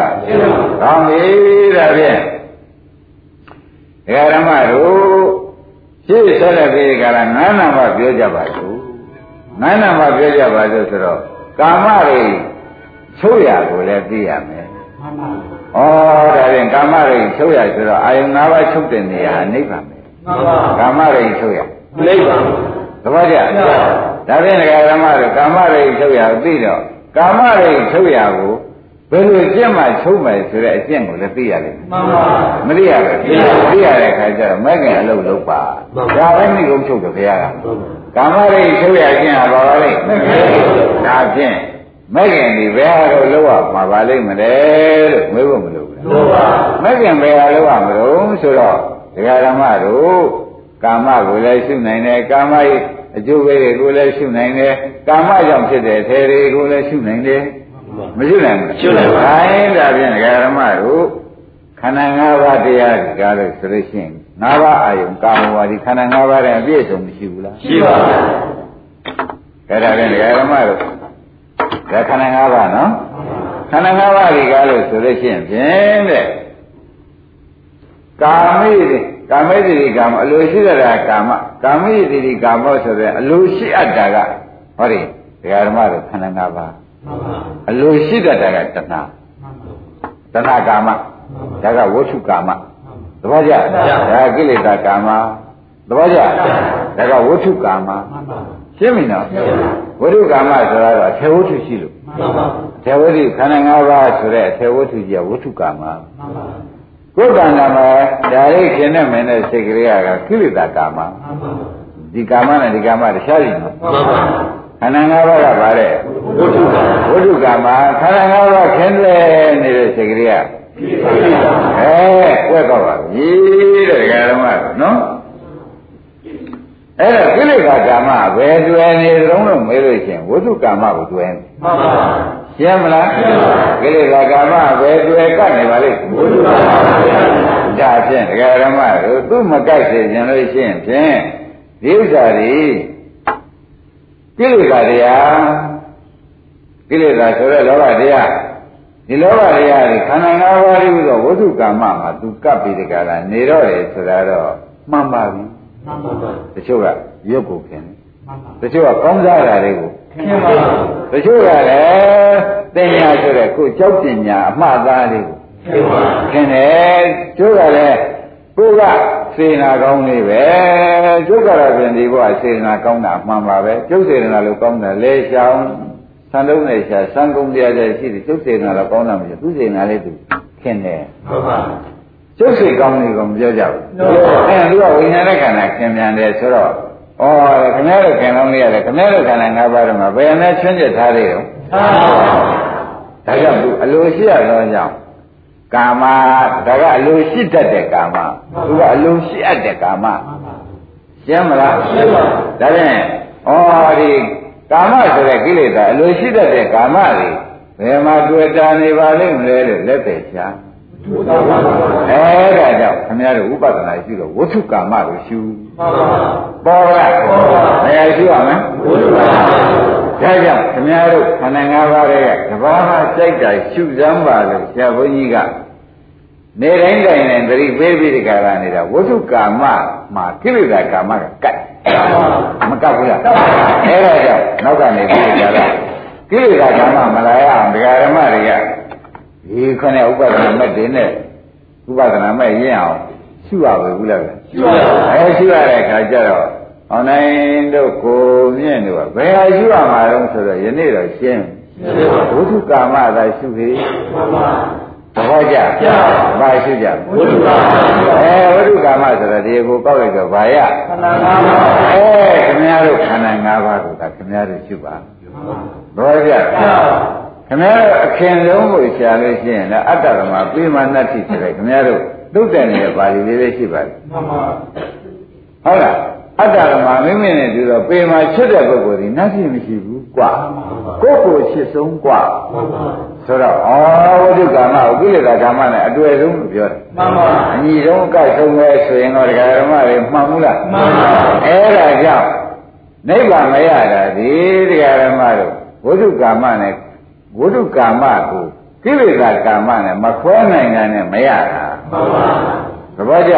S2: ကောင်းပြီဒါဖြင့်ဒကာဓမ္မတို့ရှင်းဆက်လက်ပြီးကြလားငါးနာမပြောကြပါစို့ငါးနာမပြောကြပါစို့ဆိုတော့ကာမတွေချုပ်ရကိုလည်းသိရမယ်
S3: မှန်ပါ
S2: ဩဒါဖြင့်ကာမတွေချုပ်ရဆိုတော့အာယုန်၅ပါးချုပ်တဲ့နေရာနိဗ္ဗာန်ပဲ
S3: မှန်ပါ
S2: ကာမတွေချုပ်ရ
S3: နိဗ္ဗာန်
S2: သဘောကျဒါဖြင့်ဒကာဓမ္မတို့ကာမရိချုပ်ရသိတော့ ကာမရိချုပ်ရကိုဘယ်လိုကျင့်မှချုပ်မယ်ဆိုတဲ့အကျင့်ကိုလည်းသိရလိမ့်မယ်
S3: မှန်ပါ
S2: မသိရဘူးသိရတဲ့အခါကျတော့မဲ့ခင်အလုပ်လုပ်ပါဒါပဲမိကုန်းချုပ်တယ်ဘုရားကကာမရိချုပ်ရခြင်းဟာဘာပါလိမ့်ဒါဖြင့်မဲ့ခင်ဒီဘယ်ဟာတော့လောက်ရမှာပါလိမ့်မလဲလို့မေးဖို့မလိုဘူး
S3: လို့ပါ
S2: မဲ့ခင်ဘယ်ဟာလောက်ရမလို့ဆိုတော့ဒကာဓမ္မတို့ကာမကိုလည်းရှုနိုင်တယ်ကာမရဲ့ အကျိုးပေးတွေကိုလည်းရှုနိုင်တယ်ကာမကြောင့်ဖြစ်တဲ့ထေတွေကိုလည်းရှုနိုင်တယ်မရှုနိုင်ဘူး
S3: ရှုနိုင်ပါ
S2: ဒါရင်ဒါဖြင့်ဒကာဓမ္မတို့ခန္ဓာ၅ပါးတရားကားလို့ဆိုလို့ရှိရင်၅ပါးအာယုံကာမဝါဒီခန္ဓာ၅ပါးတည်းအပြည့်စုံမရှိဘူးလား
S3: ရှိပါဘူး
S2: အဲ့ဒါဖြင့်ဒကာဓမ္မတို့ဒါခန္ဓာ၅ပါးနော်ခခန္ဓာ၅ပါးဒီကားလို့ဆိုလို့ရှိရင်ဖြင့်တဲ့ကာမိတိ ကာမိတိဒီကာမအလိုရှိတဲ့ကာမကာမိတိဒီကာမောဆိုတဲ့အလိုရှိအပ်တာကဟောဒီဒကာဓမ္မတို့ခန္ဓာ၅ပါးအလိုရှိတတ်တာကတဏှာတဏှာကာမဒါကဝဋ္ထုကာမသဘောကျဒါကိလေသာကာမသဘောကျဒါကဝဋ္ထုကာမရှင်းပြီနော်ဝဋ္ထုကာမဆိုတာတော့အထေဝဋ္ထုရှိလို့အထေဝဋ္ထုခန္ဓာ၅ပါးဆိုတဲ့အထေဝဋ္ထုကြီးကဝဋ္ထုကာမ ကိုယ်ကံကမှာဒါရိခင်နဲ့မင်းတဲ့စိတ်ကလေးကကိလေသာကာမဒီကာမနဲ့ဒီကာမတခြားပြီနော်ခန္ဓာ၅ပါးကပါတဲ့ဝဋ္ထုကာမဝဋ္ထုကာမခန္ဓာ၅ပါးခင်းလဲနေတဲ့စိတ်ကလေးကအဲကွက်တော့ပါပြီတဲ့ဓမ္မနော်အဲ့ဒါကိလေသာကာမဘယ်တွေ့နေသလုံးလို့မေးလို့ရှိရင်ဝိသုကာမကိုတွေ့နေမှန်ပါရှင်းမလားကိလေသာကာမဘယ်တွေ့ကတ်နေပါလိမ့်ဝိသုကာမဒါဖြင့်ဒကာဓမ္မတို့သူမကတ်စေခြင်းလို့ရှိရင်ဖြင့်ဒီဥစ္စာတွေကိလေသာတရားကိလေသာဆိုတဲ့လောဘတရားဒီလောဘတရားတွေခန္ဓာ၅ပါးလို့ဆိုဝိသုကာမမှာသူကပ်ပြီးတကလားနေတော့တယ်ဆိုတာတော့မှန်ပါပြီမှန်ပါပါတချို့ကရုပ်ကိုခင်တယ်တချို့ကကောင်းစားတာတွေကိုခင်ပါ တချို့ကလည်းတင်ညာဆိုတဲ့ကိုကြောက်တင်ညာအမှားသားလေးကိုခင်ပါခင်တယ်တချို့ကလည်းကိုကစေနာကောင်းလေးပဲကျုပ်ကတော့ပြင်ဒီဘုရားစေနာကောင်းတာမှန်ပါပဲကျုပ်စေနာလို့ကောင်းတယ်လေရှောင်းဆန်လုံးနဲ့ရှာစံကုန်တရားတွေရှိတယ်ကျုပ်စေနာတော့ကောင်းတာမဖြစ်သူစေနာလေးသူခင်တယ်မှန်ပါကျုပ်စိတ်ကောင်းနေကောမပြောကြဘူး။အဲသူကဝိညာဉ်နဲ့ခန္ဓာခင်ပြန်တယ်ဆိုတော့ ဩခင်ဗျားတို့ခင်လုံးလေးရတယ်ခင်ဗျားတို့ခန္ဓာ၅ပါးတော့မှာဘယ်နဲ့ချွင်းချက်ထားသေးရော။ဒါကြောင့်သူအလိုရှိရသောကြောင့်ကာမဒါကအလိုရှိတတ်တဲ့ကာမသူကအလိုရှိအပ်တဲ့ကာမရှင်းမလားရှင်းပါဒါဖြင့်ဩဒီကာမဆိုတဲ့ကိလေသာအလိုရှိတတ်တဲ့ကာမတွေဘယ်မှာတွေ့တာနေပါလိမ့်မလဲလို့လက်ပဲချာအဲဒါကြောင့်ခင်ဗျားတို့ဥပဒနာရှိတော့ဝဋ္ထုကာမကိုရှု ပေါ်လားဘယ်ရှုရမလဲဝဋ္ထုကာမဒါကြောင့်ခင်ဗျားတို့ခန္ဓာ၅ပါးရဲ့ကဘာမှစိတ်တိုင်းရှုစမ်းပါလို့ဆရာဘုန်းကြီးကနေတိုင်းတိုင်းနဲ့သတိပေးပြီးဒီကရနေတာဝဋ္ထုကာမမှာကိလေသာကာမကကတ်မကတ်ဘူးလားအဲဒါကြောင့်နောက်ကနေပြီးဒီကရကိလေသာကာမမလာရအောင်ဒကာဓမ္မတွေကဒီခနဲ့ဥပဒနာမဲ့တင်နဲ့ဥပဒနာမဲ့ရင်းအောင်ရှုရပါဘူးလား ရှုရပါအဲရှုရတဲ့အခါကျတော့ဟောနိုင်တို့ကိုမြင့်တို့ကဘယ်ဟာရှုရမှာတော့ဆိုတော့ယနေ့တော့ရှင်းဘုဒ္ဓကာမသာရှုသေးသဘောကျဘာရှုကြဘုဒ္ဓကာမအဲဘုဒ္ဓကာမဆိုတော့ဒီကိုကောက်လိုက်တော့ဘာရခန္ဓာ၅ပါးအဲခင်ဗျားတို့ခန္ဓာ၅ပါးကိုဒါခင်ဗျားတို့ရှုပါသဘောကျခင်ဗျားတို့အခင်ဆုံးကိုရှာလို့ရှိရင်လည်းအတ္တကမှာပြေမနတ္တိဆိုတဲ့ခင်ဗျားတို့ သုတ်တယ်နေတဲ့ပါဠိလေးလေးရှိပါတယ်မှန်ပါဟုတ်လားအတ္တကမှာမိမိနဲ့တူတော့ပေမှာချွတ်တဲ့ပုဂ္ဂိုလ်ဒီနတ်ရှိမရှိဘူးကွာကိုယ့်ကိုယ်ချစ်ဆုံးကွာဆိုတော့ဩဝိဒုကာမဥကိလေသာကာမနဲ့အတွေ့ဆုံးလို့ပြောတယ်မှန်ပါအညီဆုံးအကဆုံးပဲဆိုရင်တော့ဒကာဓမ္မတွေမှန်ဘူးလားမှန်ပါအဲ့ဒါကြောင့်နိဗ္ဗာန်မရတာဒီဒကာဓမ္မတို့ဝိဒုကာမနဲ့ဝိတုကာမကိုကိလေသာကာမနဲ့မခွဲနိုင်တာနဲ့မရတာမှန်ပါ သဘောကျ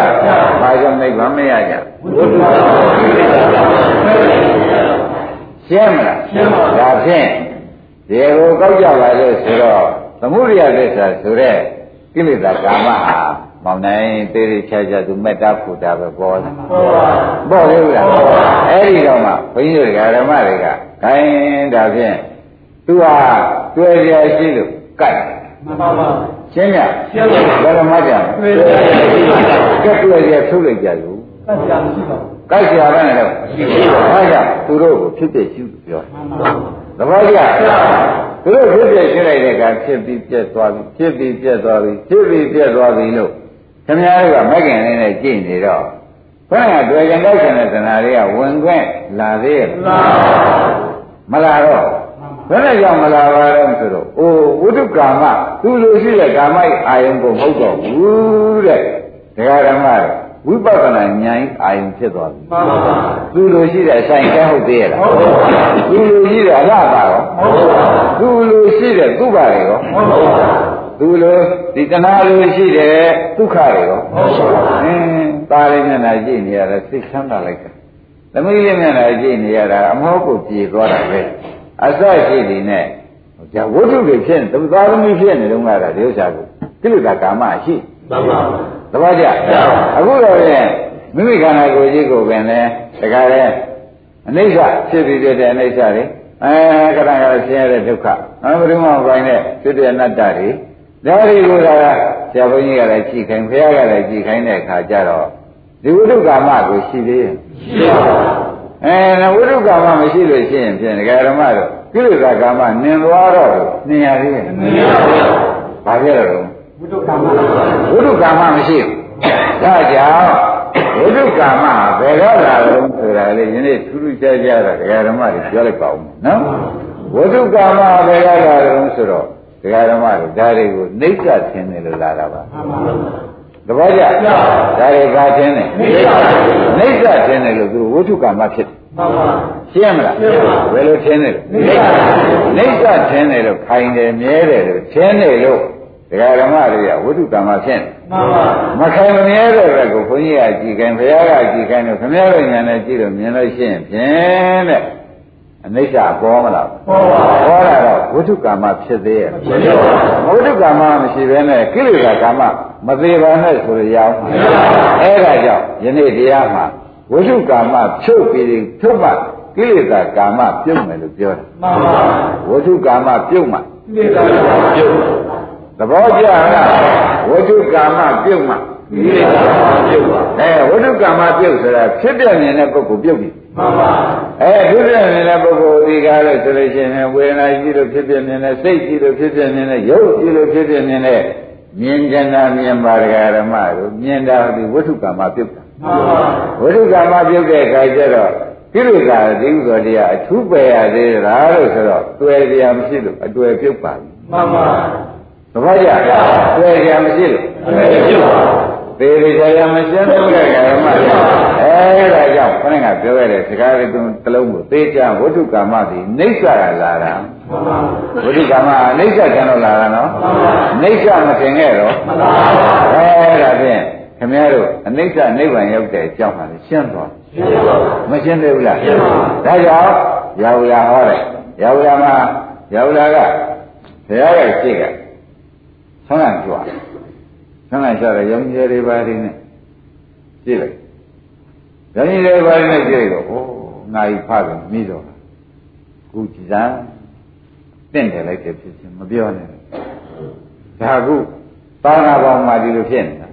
S2: ဘာကြောင့်နိဗ္ဗာန်မရကြဝိတုကာမကိလေသာကာမရှင်းမလားရှင်းပါဒါဖြင့်ဒီကိုကောက်ကြပါလို့ဆိုတော့သမုဒိယသစ္စာဆိုတဲ့ကိလေသာကာမဟာမောင်နိုင်သေးသေးချာချာသူမေတ္တာဖူတာပဲပေါ်တယ်ပေါ်ပါပေါ်လေဗျာအဲ့ဒီတော့မှဘုန်းကြီးတို့ဓမ္မတွေကခိုင်းဒါဖြင့်သူဟာတွေ့ရရှိလို့ကြိုက်မှန်ပါပါ ရှင်းရရှင်းပါဘယ်လိုမှကြတွေ့ရရှိပါကဲတွေ့ရထုတ်လိုက်ကြလို့ကတ်ကြမရှိပါဘူးကြိုက်ကြပါနဲ့တော့ရှိပါဘူးဒါကြောင့်သူတို့ကိုဖြစ်ဖြစ်ရှုပြောမှန်ပါသဘောကျသူတို့ဖြစ်ဖြစ်ရှင်းလိုက်တဲ့အခါဖြစ်ပြီးပြက်သွားပြီဖြစ်ပြီးပြက်သွားပြီဖြစ်ပြီးပြက်သွားပြီလို့ခင်ဗျားတို့ကမက်ကင်လေးနဲ့ကြည့်နေတော့ဘယ်ကတွေ့ကြတဲ့ဆန္ဒသနာတွေကဝင်ခွင့်လာသေးရဲ့မလာတော့ ဘယ်နဲ့ကြောင့်မလာပါတော့ဆိုတော့အိုးဝိတုကာမသူလိုရှိတဲ့ကာမအာယုံကိုမဟုတ်တော့ဘူးတဲ့ဒကာဓမ္မဝိပဿနာဉာဏ်အာယုံဖြစ်သွားပြီ
S3: မှန်ပါပါ
S2: သူလိုရှိတဲ့အဆိုင်ကဲဟုတ်သေးရဲ့လား
S3: ဟုတ်ပါဘူး
S2: သူလိုရှိတဲ့အလားပါရော
S3: ဟုတ်ပါဘူး
S2: သူလိုရှိတဲ့သူ့ပါတွေရော
S3: ဟုတ်ပါဘူး
S2: သူလိုဒီတဏှာလိုရှိတဲ့ဒုက္ခတွေရော
S3: ဟုတ်ပါဘူး
S2: အင်းตาလေးမျက်နှာကြည့်နေရတာစိတ်ချမ်းသာလိုက်တယ်သမီးလေးမျက်နှာကြည့်နေရတာအမောကိုပြေသွားတာပဲ အစရှိနေနဲ့じゃဝတ္ထုတွေဖြစ်နေသူသားသမီးဖြစ်နေတော့ကတာဒီဥစ္စာကိုကိလေသာကာမရှိ
S3: မှန်ပါဘူး
S2: သဘောကျအခုတော့ပြန်မိမိခန္ဓာကိုယ်ကြီးကိုပင်လဲတခါလဲအနိစ္စဖြစ်ပြီးတဲ့အနိစ္စတွေအဲခဏခဏဆင်းရဲတဲ့ဒုက္ခအဘိဓမ္မာပိုင်းနဲ့ဖြစ်တဲ့အနတ္တတွေဒါတွေကိုကဆရာဘုန်းကြီးကလည်းကြည်ခိုင်းဘုရားကလည်းကြည်ခိုင်းတဲ့အခါကျတော့ဒီဝိတုကာမကိုရှိသေးရဲ့
S3: ရှိပါဘူး
S2: အဲဝိတုကာမမရှိလို့ရှိရင်ဖြင့်ဒကာဓမ္မတို့ကိလေသာကာမနင်သွားတော့နင်ရသေးရဲ့
S3: မင်းပါဘူး
S2: ဘာဖြစ်လို့လဲ
S3: ဘုဒ္ဓကမ္မ
S2: ဝိတုကာမမရှိဘူးဒါကြောင့်ဝိတုကာမဘယ်တော့လာလို့ဆိုတာလေယနေ့ထူးထူးခြားခြားတော့ဒကာဓမ္မတွေပြောလိုက်ပါဦးနော်ဝိတုကာမဘယ်တော့လာလို့ဆိုတော့ဒကာဓမ္မတွေဒါတွေကိုနှိမ့်ချသင်တယ်လို့လာတာပါ
S3: မှန်ပါဘူး
S2: သဘောကျဒါတွေကသင်တယ်နှိမ့်ချသင်တယ်လို့သူဝိတုကာမဖြစ်တယ်
S3: မှန်ပါဘူး
S2: ရှင်းမလားဘယ်လိုသင်တယ်နှိမ့်ချသင်တယ်လို့ခိုင်တယ်မြဲတယ်လို့သင်တယ်လို့ဒကာဓမ္မတွေကဝိတုကာမဖြစ်တယ်
S3: မှန်ပါဘူး
S2: မခိုင်မမြဲတဲ့ဘက်ကိုဘုန်းကြီးကကြည်ခိုင်းဘုရားကကြည်ခိုင်းတော့ခမည်းတော်ညာနဲ့ကြည့်လို့မြင်လို့ရှိရင်ဖြင့်တဲ့အနိစ္စပေါ်မလား
S3: ပေါ်ပါဘူး
S2: ပေါ်လာတော့ဝိတုကာမဖြစ်သေးရဲ့
S3: မရှိပါဘူး
S2: ဝိတုကာမမရှိဘဲနဲ့ကိလေသာကာမ မသေးပါနဲ့ဆိုရအောင်အဲ့ဒါကြောင့်ယနေ့တရားမှာဝိတုကာမဖြုတ်ပြီးဖြုတ်မှကိလေသာကာမပြုတ်မယ်လို့ပြောတယ်
S3: မှန်ပါဘူး
S2: ဝိတုကာမပြုတ်မှ
S3: ဒီကံပြုတ်
S2: သဘောကျလားဝိတုကာမပြုတ်မှ
S3: ဒီကံပြုတ်ပါ
S2: အဲဝိတုကမ္မပြုတ်ဆိုတာဖြစ်ပြမြင်တဲ့ပုဂ္ဂိုလ်ပြုတ်ပြီ
S3: မှန်ပါ
S2: အဲဖြစ်ပြမြင်တဲ့ပုဂ္ဂိုလ်ဒီကားလို့ဆိုလို့ရှိရင်ဝေဒနာကြီးလို့ဖြစ်ပြမြင်တဲ့စိတ်ကြီးလို့ဖြစ်ပြမြင်တဲ့ရုပ်ကြီးလို့ဖြစ်ပြမြင်တဲ့ မြင်ကြတာမြင်ပါဒဂရမတို့မြင်တာဒီဝိတုကမ္မပြုတ်တာ
S3: မှန်ပါ
S2: ဝိတုကမ္မပြုတ်တဲ့အခါကျတော့ကိလေသာဒီဥသောတရားအထူးပယ်ရသေးတာလို့ဆိုတော့တွေ့ကြမရှိလို့အတွေ့ပြုတ်ပါပြီ
S3: မှန်ပါ
S2: သဘောကျတွေ့ကြမရှိလို့
S3: ပြုတ်ပါ
S2: သေသေးချာချာမရှင်းတဲ့ကဓမ္မအဲဒါကြောင့်ခဏကပြောခဲ့တဲ့စကားလေးသုံးတစ်လုံးကိုသေချာဝိတုကာမသည်နှိစ္စကလာတာ
S3: မှန်ပါ
S2: ဝိတုကာမကနှိစ္စကျန်တော့လာတာနော်နှိစ္စမတင်ခဲ့တော့
S3: မှန်ပါ
S2: အဲဒါဖြင့်ခင်ဗျားတို့အနိစ္စနိဗ္ဗာန်ရောက်တဲ့အကြောင်းဟာရှင်းသွား
S3: ရှင်းပါဘူး
S2: မရှင်းသေးဘူးလား
S3: ရှင်းပါ
S2: ဒါကြောင့်ရာဝလာဟောတယ်ရာဝလာမှာရာဝလာကဘုရားရဲ့ရှိကဆောင်းရကြွား ဆောင်းရကြွားတယ်ရောင်ကြီးတွေပါးတွေနဲ့ကြည့်လိုက်ရောင်ကြီးတွေပါးတွေနဲ့ကြည့်လိုက်တော့ဩငါဤဖတယ်မိတော့ခုကြည်စမ်းတင့်တယ်လိုက်တဲ့ဖြစ်ချင်းမပြောနဲ့ဒါခုသာနာပေါင်းမှာဒီလိုဖြစ်နေတာ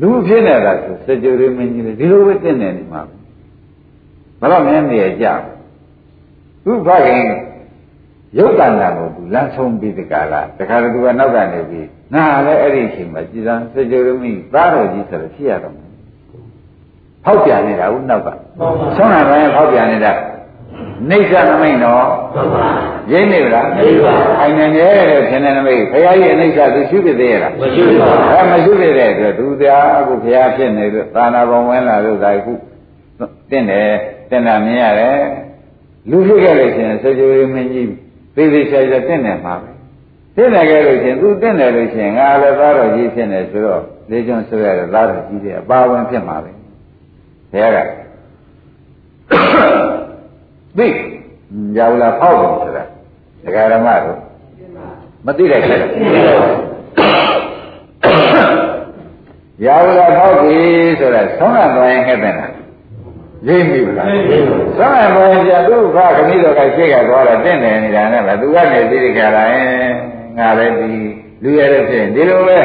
S2: လူဖြစ်နေတာဆိုစကြဝဠာမင်းကြီးလေဒီလိုပဲတင့်တယ်နေမှာဘယ်တော့မှနေရကြဘူးသူဖခင်ရုပ်တန်တာကိုသူလမ်းဆုံးပြီးဒီကလာတခါတည်းသူကနောက်ကနေပြီး နာလည်းအဲ့ဒီအချိန်မှာကြည်စမ်းစကြဝဠာမင်းသားတော်ကြီးဆိုတော့ဖြစ်ရတော့မယ်ဖောက်ပြန်နေတာဦးနောက်က
S3: မှန်ပါ
S2: ဆုံးတာပဲဖောက်ပြန်နေတာနေဆာနမိတ်တော့
S3: မှန်ပါ
S2: ရင်းနေဗလား
S3: မရှိပါဘူး
S2: အိုင်နေရဲ့ဖြစ်နေနမိတ်ဘုရားကြီးအနိစ္စသူရှိဖြစ်သေးရဲ့လား
S3: မရှိပါဘူး
S2: အဲမရှိဖြစ်တဲ့အတွက်သူတရားအခုဘုရားဖြစ်နေလို့သာနာပုံဝင်လာလို့ဒါခုတင့်တယ်တင့်တာမြင်ရတယ်လူဖြစ်ခဲ့လို့ရှိရင်စေကြဝဠာမင်းကြီးသေသေးချာချာတင့်တယ်မှာပဲ တင့်တယ်ခဲ့လို့ရှိရင်သူတင့်တယ်လို့ရှိရင်ငါလည်းသားတော်ကြီးဖြစ်နေဆိုတော့လေကျွန်းဆိုရတဲ့သားတော်ကြီးတွေအပါဝင်ဖြစ်မှာပဲဘုရားကသိရောက်လာဖောက်တယ်ဆိုတာဒကာရမတို့မသိတဲ့ခဲ့တယ်ရောက်လာဖောက်ပြီဆိုတာဆုံးရသွားရင်ခဲ့တယ်လားရိပ်ပြီလားဆုံးရသွားရင်ပြသူ့ဖခမည်းတော်ကရှေ့ကသွားတော့တင့်တယ်နေတာနဲ့ပဲသူကနေပြီးဒီကလာရင် ငါလည်းဒီလူရတဲ့ဖြစ်ရင်ဒီလိုပဲ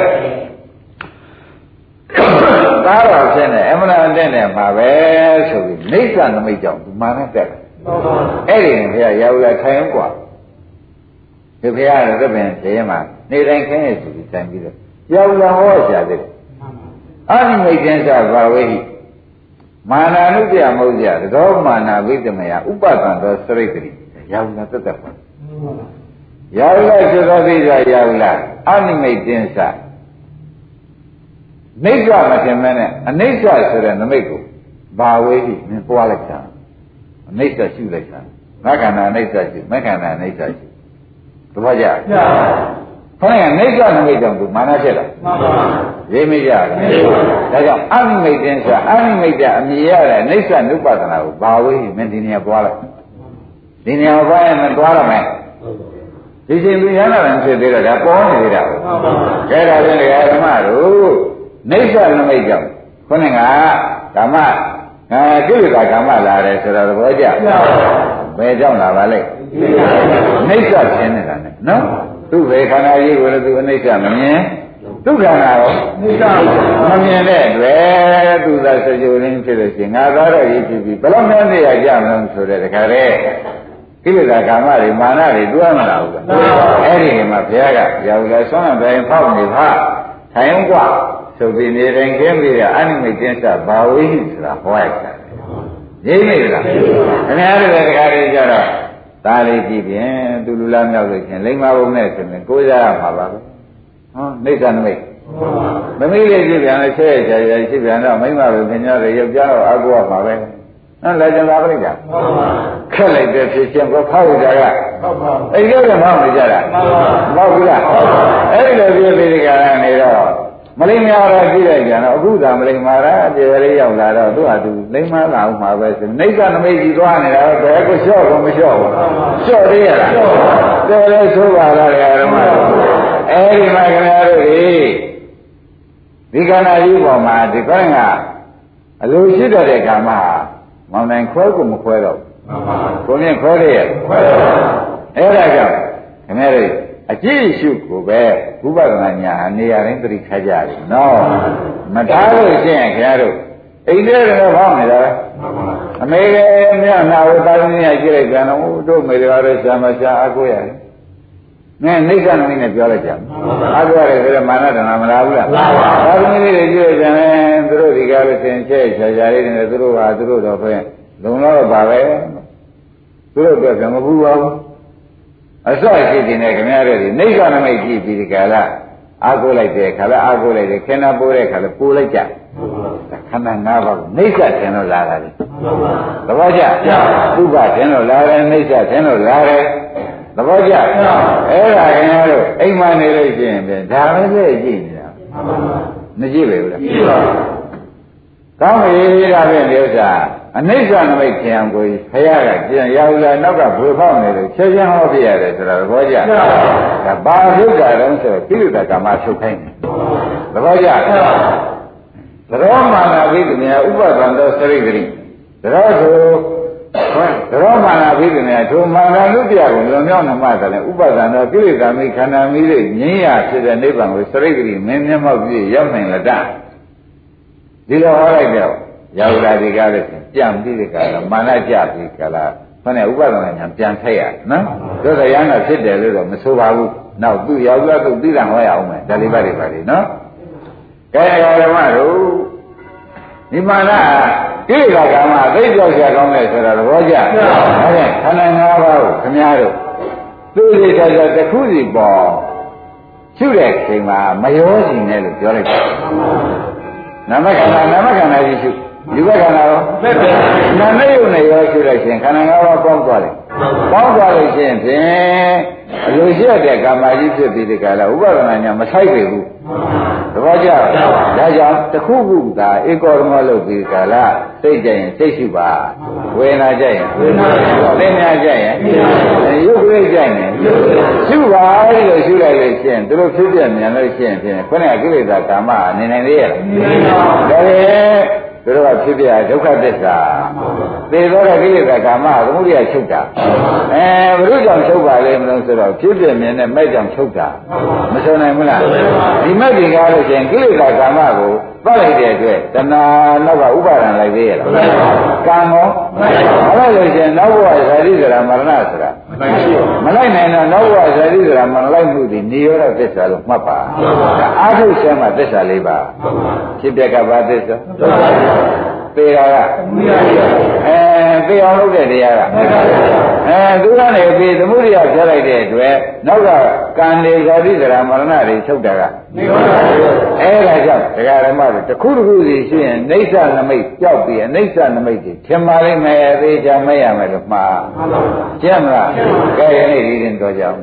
S2: သားတော်ဖြစ်နေအမှန်တန်တဲ့နေမှာပဲဆိုပြီးနေသနမိတ်ကြောင့်ဒီမာနဲ့တက်တယ်
S3: မှန်ပါ
S2: အဲ့ဒီဘုရားရောက်လာထိုင်กว่าဒီဘုရားရဲ့သဗ္ဗံတရားမှာနေတိုင်းခင်းရစီတိုင်ပြီးတော့ရောက်လာဟောရှာတယ်အာနိမိတ်တင်္စဘာဝေဟိမာနာနုပြမဟုတ်ကြသောမာနာဝိတမယဥပဒံသောစရိတ်တိရောက်လာတက်တက်ပါ ရောက်လာဆိုသောသိစွာရောက်လာအာနိမိတ်တင်္စနှိစ္စမထင်မဲနဲ့အနိစ္စဆိုတဲ့နမိတ်ကိုဘာဝေးပြီးနင်ပွားလိုက်တာအနိစ္စရှုလိုက်တာမခန္ဓာအနိစ္စရှုမခန္ဓာအနိစ္စရှုတပည့်ကြ
S3: ပြပါ
S2: ခေါင်းကနိစ္စနမိတ်ကြောင့်သူမာနဖြစ်တာ
S3: မှန်ပါ
S2: ရေးမိကြတယ်ဒါကြောင့်အမိမိတ်တင်းဆိုတာအမိမိတ်တဲ့အမြင်ရတဲ့နိစ္စနုပဒနာကိုဘာဝေးပြီးမင်းဒီနေရာပွားလိုက်ဒီနေရာပွားရင်မသွားတော့မယ် ဒီချိန်သူရဟနာလည်းဖြစ်သေးတော့ဒါပေါ်နေသေးတာပဲ
S3: မှန်ပါ
S2: ကဲဒါဖြင့်ဓမ္မတို့နိစ္စနမိတ်ကြောင့်ခုနကဓမ္မအဲကိလေသာဓမ္မလာတယ်ဆိုတော့သဘောကျဘယ်ကြောင့်လာပါလဲနိစ္စရှင်းနေတာနဲ့နော်သူ့ဘယ်ခန္ဓာကြီးကိုလည်းသူအနိစ္စမမြင်ဒုက္ခနာရော
S3: နိစ္စ
S2: မမြင်တဲ့အတွက်သူသာစကြဝဠာဖြစ်လို့ရှိရင်ငါသားတော့ရေးဖြစ်ပြီးဘယ်လောက်များနေရကြမလို့ဆိုတဲ့တခါတည်း ကိလေသာကာမတွေမာနတွေတွဲမလာဘူးလားအဲ့ဒီမှာဘုရားကရာဟုလည်းဆွမ်းတိုင်းဖောက်နေပါထိုင်ကွာဆိုပြီးနေတိုင်းခင်းပြီးတော့အနိမိတ်တင်းစာဘာဝိဟိဆိုတာဟောရတာရိမ့်မိလားခင်ဗျားတို့လည်းတခါတည်းကြတော့ဒါလေးကြည့်ပြင်သူလူလားမြောက်လို့ချင်းလိမ္မာဘုံနဲ့ဆိုရင်ကိုးစားရမှာပါပဲဟောနိစ္စနမိတ်မမိလေးကြည့်ပြန်လဲဆဲရကြရရှိပြန်တော့မိမ္မာဘုံခင်ဗျားတို့ရုပ်ကြတော့အကူရပါပဲ နော်လက်ကျန်ပါပြိတ္တာခက်လိုက်တဲ့ဖြစ်ချင်းကိုဖောက်ကြက
S3: ဟုတ်ပါ
S2: အဲ့ဒီတော့မောင်းနေကြတာမဟုတ်ဘူးလားအဲ့ဒီလိုပြပြီးဒီကရနေတော့မလိမ္မာရကြည့်လိုက်ကြတော့အခုသာမလိမ္မာရပြေလေးရောက်လာတော့သူ့ဟာသူလိမ္မာလာအောင်မှာပဲဆိုနိစ္စနမိတ်ကြီးသွားနေတာတော့ဘယ်ကိုလျှော့ကိုမလျှော့ဘူးလျှော့သေးရလားတော်လေဆိုပါလားဓမ္မအဲ့ဒီမှာခင်ဗျားတို့ဒီဒီကဏ္ဍကြီးပေါ်မှာဒီကောင်းကအလိုရှိတတ်တဲ့ကာမဟာ မောင်နိုင်ခွဲကိုမခွဲတော့ဘူးကိုမြင်ခွဲရရဲ့အဲ့ဒါကြောင့်ခင်ဗျားတို့အကြည့်ရှုကိုပဲဝိပဿနာညာအနေရတိုင်းသတိထားကြတယ်နော်မထားလို့ရှိရင်ခင်ဗျားတို့အိမ်ထဲကတော့ဖောင်းနေတာပဲအမေကမြတ်နာဝတာရင်းကြီးကြည့်လိုက်ကြတော့တို့မေတွေကတော့ရှာမရှာအကိုရတယ်။ နည်းနိစ္စနမိတ်နဲ့ပြောလိုက်ကြ။အားပြောရတယ်ဆိုတော့မာနတနာမလားဘူးလား။သာသမီလေးတွေကြည့်လိုက်ကြတယ်သူတို့ဒီကားလို့သင်ချဲ့ချာချာလေးတွေနဲ့သူတို့ဟာသူတို့တော့ပဲလုံတော့ပါပဲ။သူတို့တော့ကမဘူးပါဘူး။အစောရှိတင်တဲ့ခင်ဗျားတို့ဒီနိစ္စနမိတ်ကြည့်ပြီးဒီကာလအားကိုလိုက်တဲ့ခါလဲအားကိုလိုက်တယ်ခန္ဓာပိုးတဲ့ခါလဲပိုးလိုက်ကြ။ခန္ဓာ၅ပါးကိုနိစ္စထင်လို့လာတာလေ။သဘောကျ။ဥပထင်လို့လာတယ်နိစ္စထင်လို့လာတယ် သဘောကျအဲ့ဒါခင်ဗျားတို့အိမ်မနေလို့ရှိရင်ပြန်ဒါပဲလေကြည့်နေတာမကြည့်ပဲဘူးလားကြည့်ပါကောင်းပြီဒါဖြင့်ဒီဥစ္စာအနိစ္စနမိတ်ခင်အောင်ကိုဖရာကပြန်ရောက်လာနောက်ကဘွေဖောက်နေလို့ချက်ချင်းဟောပြရတယ်ဆိုတာသဘောကျဒါဘာဒုက္ခတုံးဆိုတော့ကိလေသာကမ္မထုတ်ခိုင်းတယ်သဘောကျသရောမာနာဘိဓိမြဥပဒံသောစရိတ်တိသရောဆို သရောမာနာဘိဓိမြထိုမာနလူပြကိုလွန်မြောက်နှမတယ်လေဥပဒံသောကိလေသာမိခန္ဓာမိတွေငြင်းရဖြစ်တဲ့နိဗ္ဗာန်ကိုစရိတ်တိမင်းမျက်မှောက်ပြည့်ရောက်နိုင်လတ္တဒီလိုဟောလိုက်တော့ရောက်လာဒီကားလည်းပြန်ပြီးဒီကားတော့မာနကြပြီးကလာခနဲ့ဥပဒနာညာပြန်ထိုက်ရနော်သို့သောရဟနာဖြစ်တယ်လို့တော့မဆိုပါဘူးနောက်သူရောက်လာသူသိတာဟောရအောင်မယ်ဒါလေးပါတွေပါလေနော်ကဲဓမ္မတို့ ဒီမာနကိလေသာကံမှာသိကြောက်ရကောင်းတယ်ဆိုတာသဘောကျဟုတ်ကဲ့ခန္ဓာ၅ပါးကိုခမည်းတော်သူ့လေးတဲ့တစ်ခုစီပေါ်ရှုတဲ့ချိန်မှာမရောစီနဲ့လို့ပြောလိုက်တယ်နာမခန္ဓာနာမခန္ဓာကြီးရှုဒီဘက်ခန္ဓာရောနာမယုံနဲ့ရောရှုလိုက်ရင်ခန္ဓာ၅ပါးပေါင်းသွားတယ် ပေါင်းသွားလို့ရှိရင်ဖြင့်အလိုရှိတဲ့ကာမကြီးဖြစ်ပြီးဒီကလာဥပဒနာညာမဆိုင်ပေဘူးသဘောကျလားဒါကြောင့်တစ်ခုခုသာဧကောဓမောလုပ်ပြီးကာလစိတ်ကြရင်စိတ်ရှိပါဝေဒနာကြရင်ဝေဒနာသင်ညာကြရင်ရုပ်ရိတ်ကြရင်ရှုပါလို့ရှုလိုက်လို့ရှိရင်သူတို့ဖြစ်ပြမြန်လို့ရှိရင်ဖြင့်ခုနကကိလေသာကာမအနေနိုင်သေးရဲ့ဒါလေ သူတို့ကဖြစ်ပြဒုက္ခသစ္စာသေသောတဲ့ကိလေသာကာမသမုဒိယချုပ်တာအဲဘုရုကြောင့်ချုပ်ပါလေမလို့ဆိုတော့ဖြစ်ပြမြင်တဲ့မဲ့ကြောင့်ချုပ်တာမဆိုနိုင်ဘူးလားဒီမဲ့ဒီကားလို့ရှိရင်ကိလေသာကာမကို သတ်လိုက်တဲ့အတွက်တဏှာနောက်ကဥပါဒံလိုက်သေးရဲ့လားကံရောမလိုက်လို့ရှိရင်နောက်ဘဝဇာတိဆိုတာမရဏဆိုတာမလိုက်နိုင်တော့နောက်ဘဝဇာတိဆိုတာမလိုက်မှုဒီနိရောဓသစ္စာလို့မှတ်ပါအာထုဆဲမှာသစ္စာလေးပါဖြစ်ပြကဘာသစ္စာသေတာကအဲသေအောင်လုပ်တဲ့တရားကအဲသူကနေပြီးသမုဒိယဖြတ်လိုက်တဲ့အတွက်နောက်ကကံလေဇာတိသရမရဏတွေချုပ်တာက အဲ့ဒါကြောင့်ဒကာဓမ္မတွေတစ်ခုတစ်ခုစီရှိရင်အိဋ္ဌနမိတ်ကြောက်ပြီးအိဋ္ဌနမိတ်တွေထင်ပါလိမ့်မယ်အသေးချာမရမယ်လို့မှားကျင့်မလားကဲယနေ့ဒီရင်တော်ကြအောင်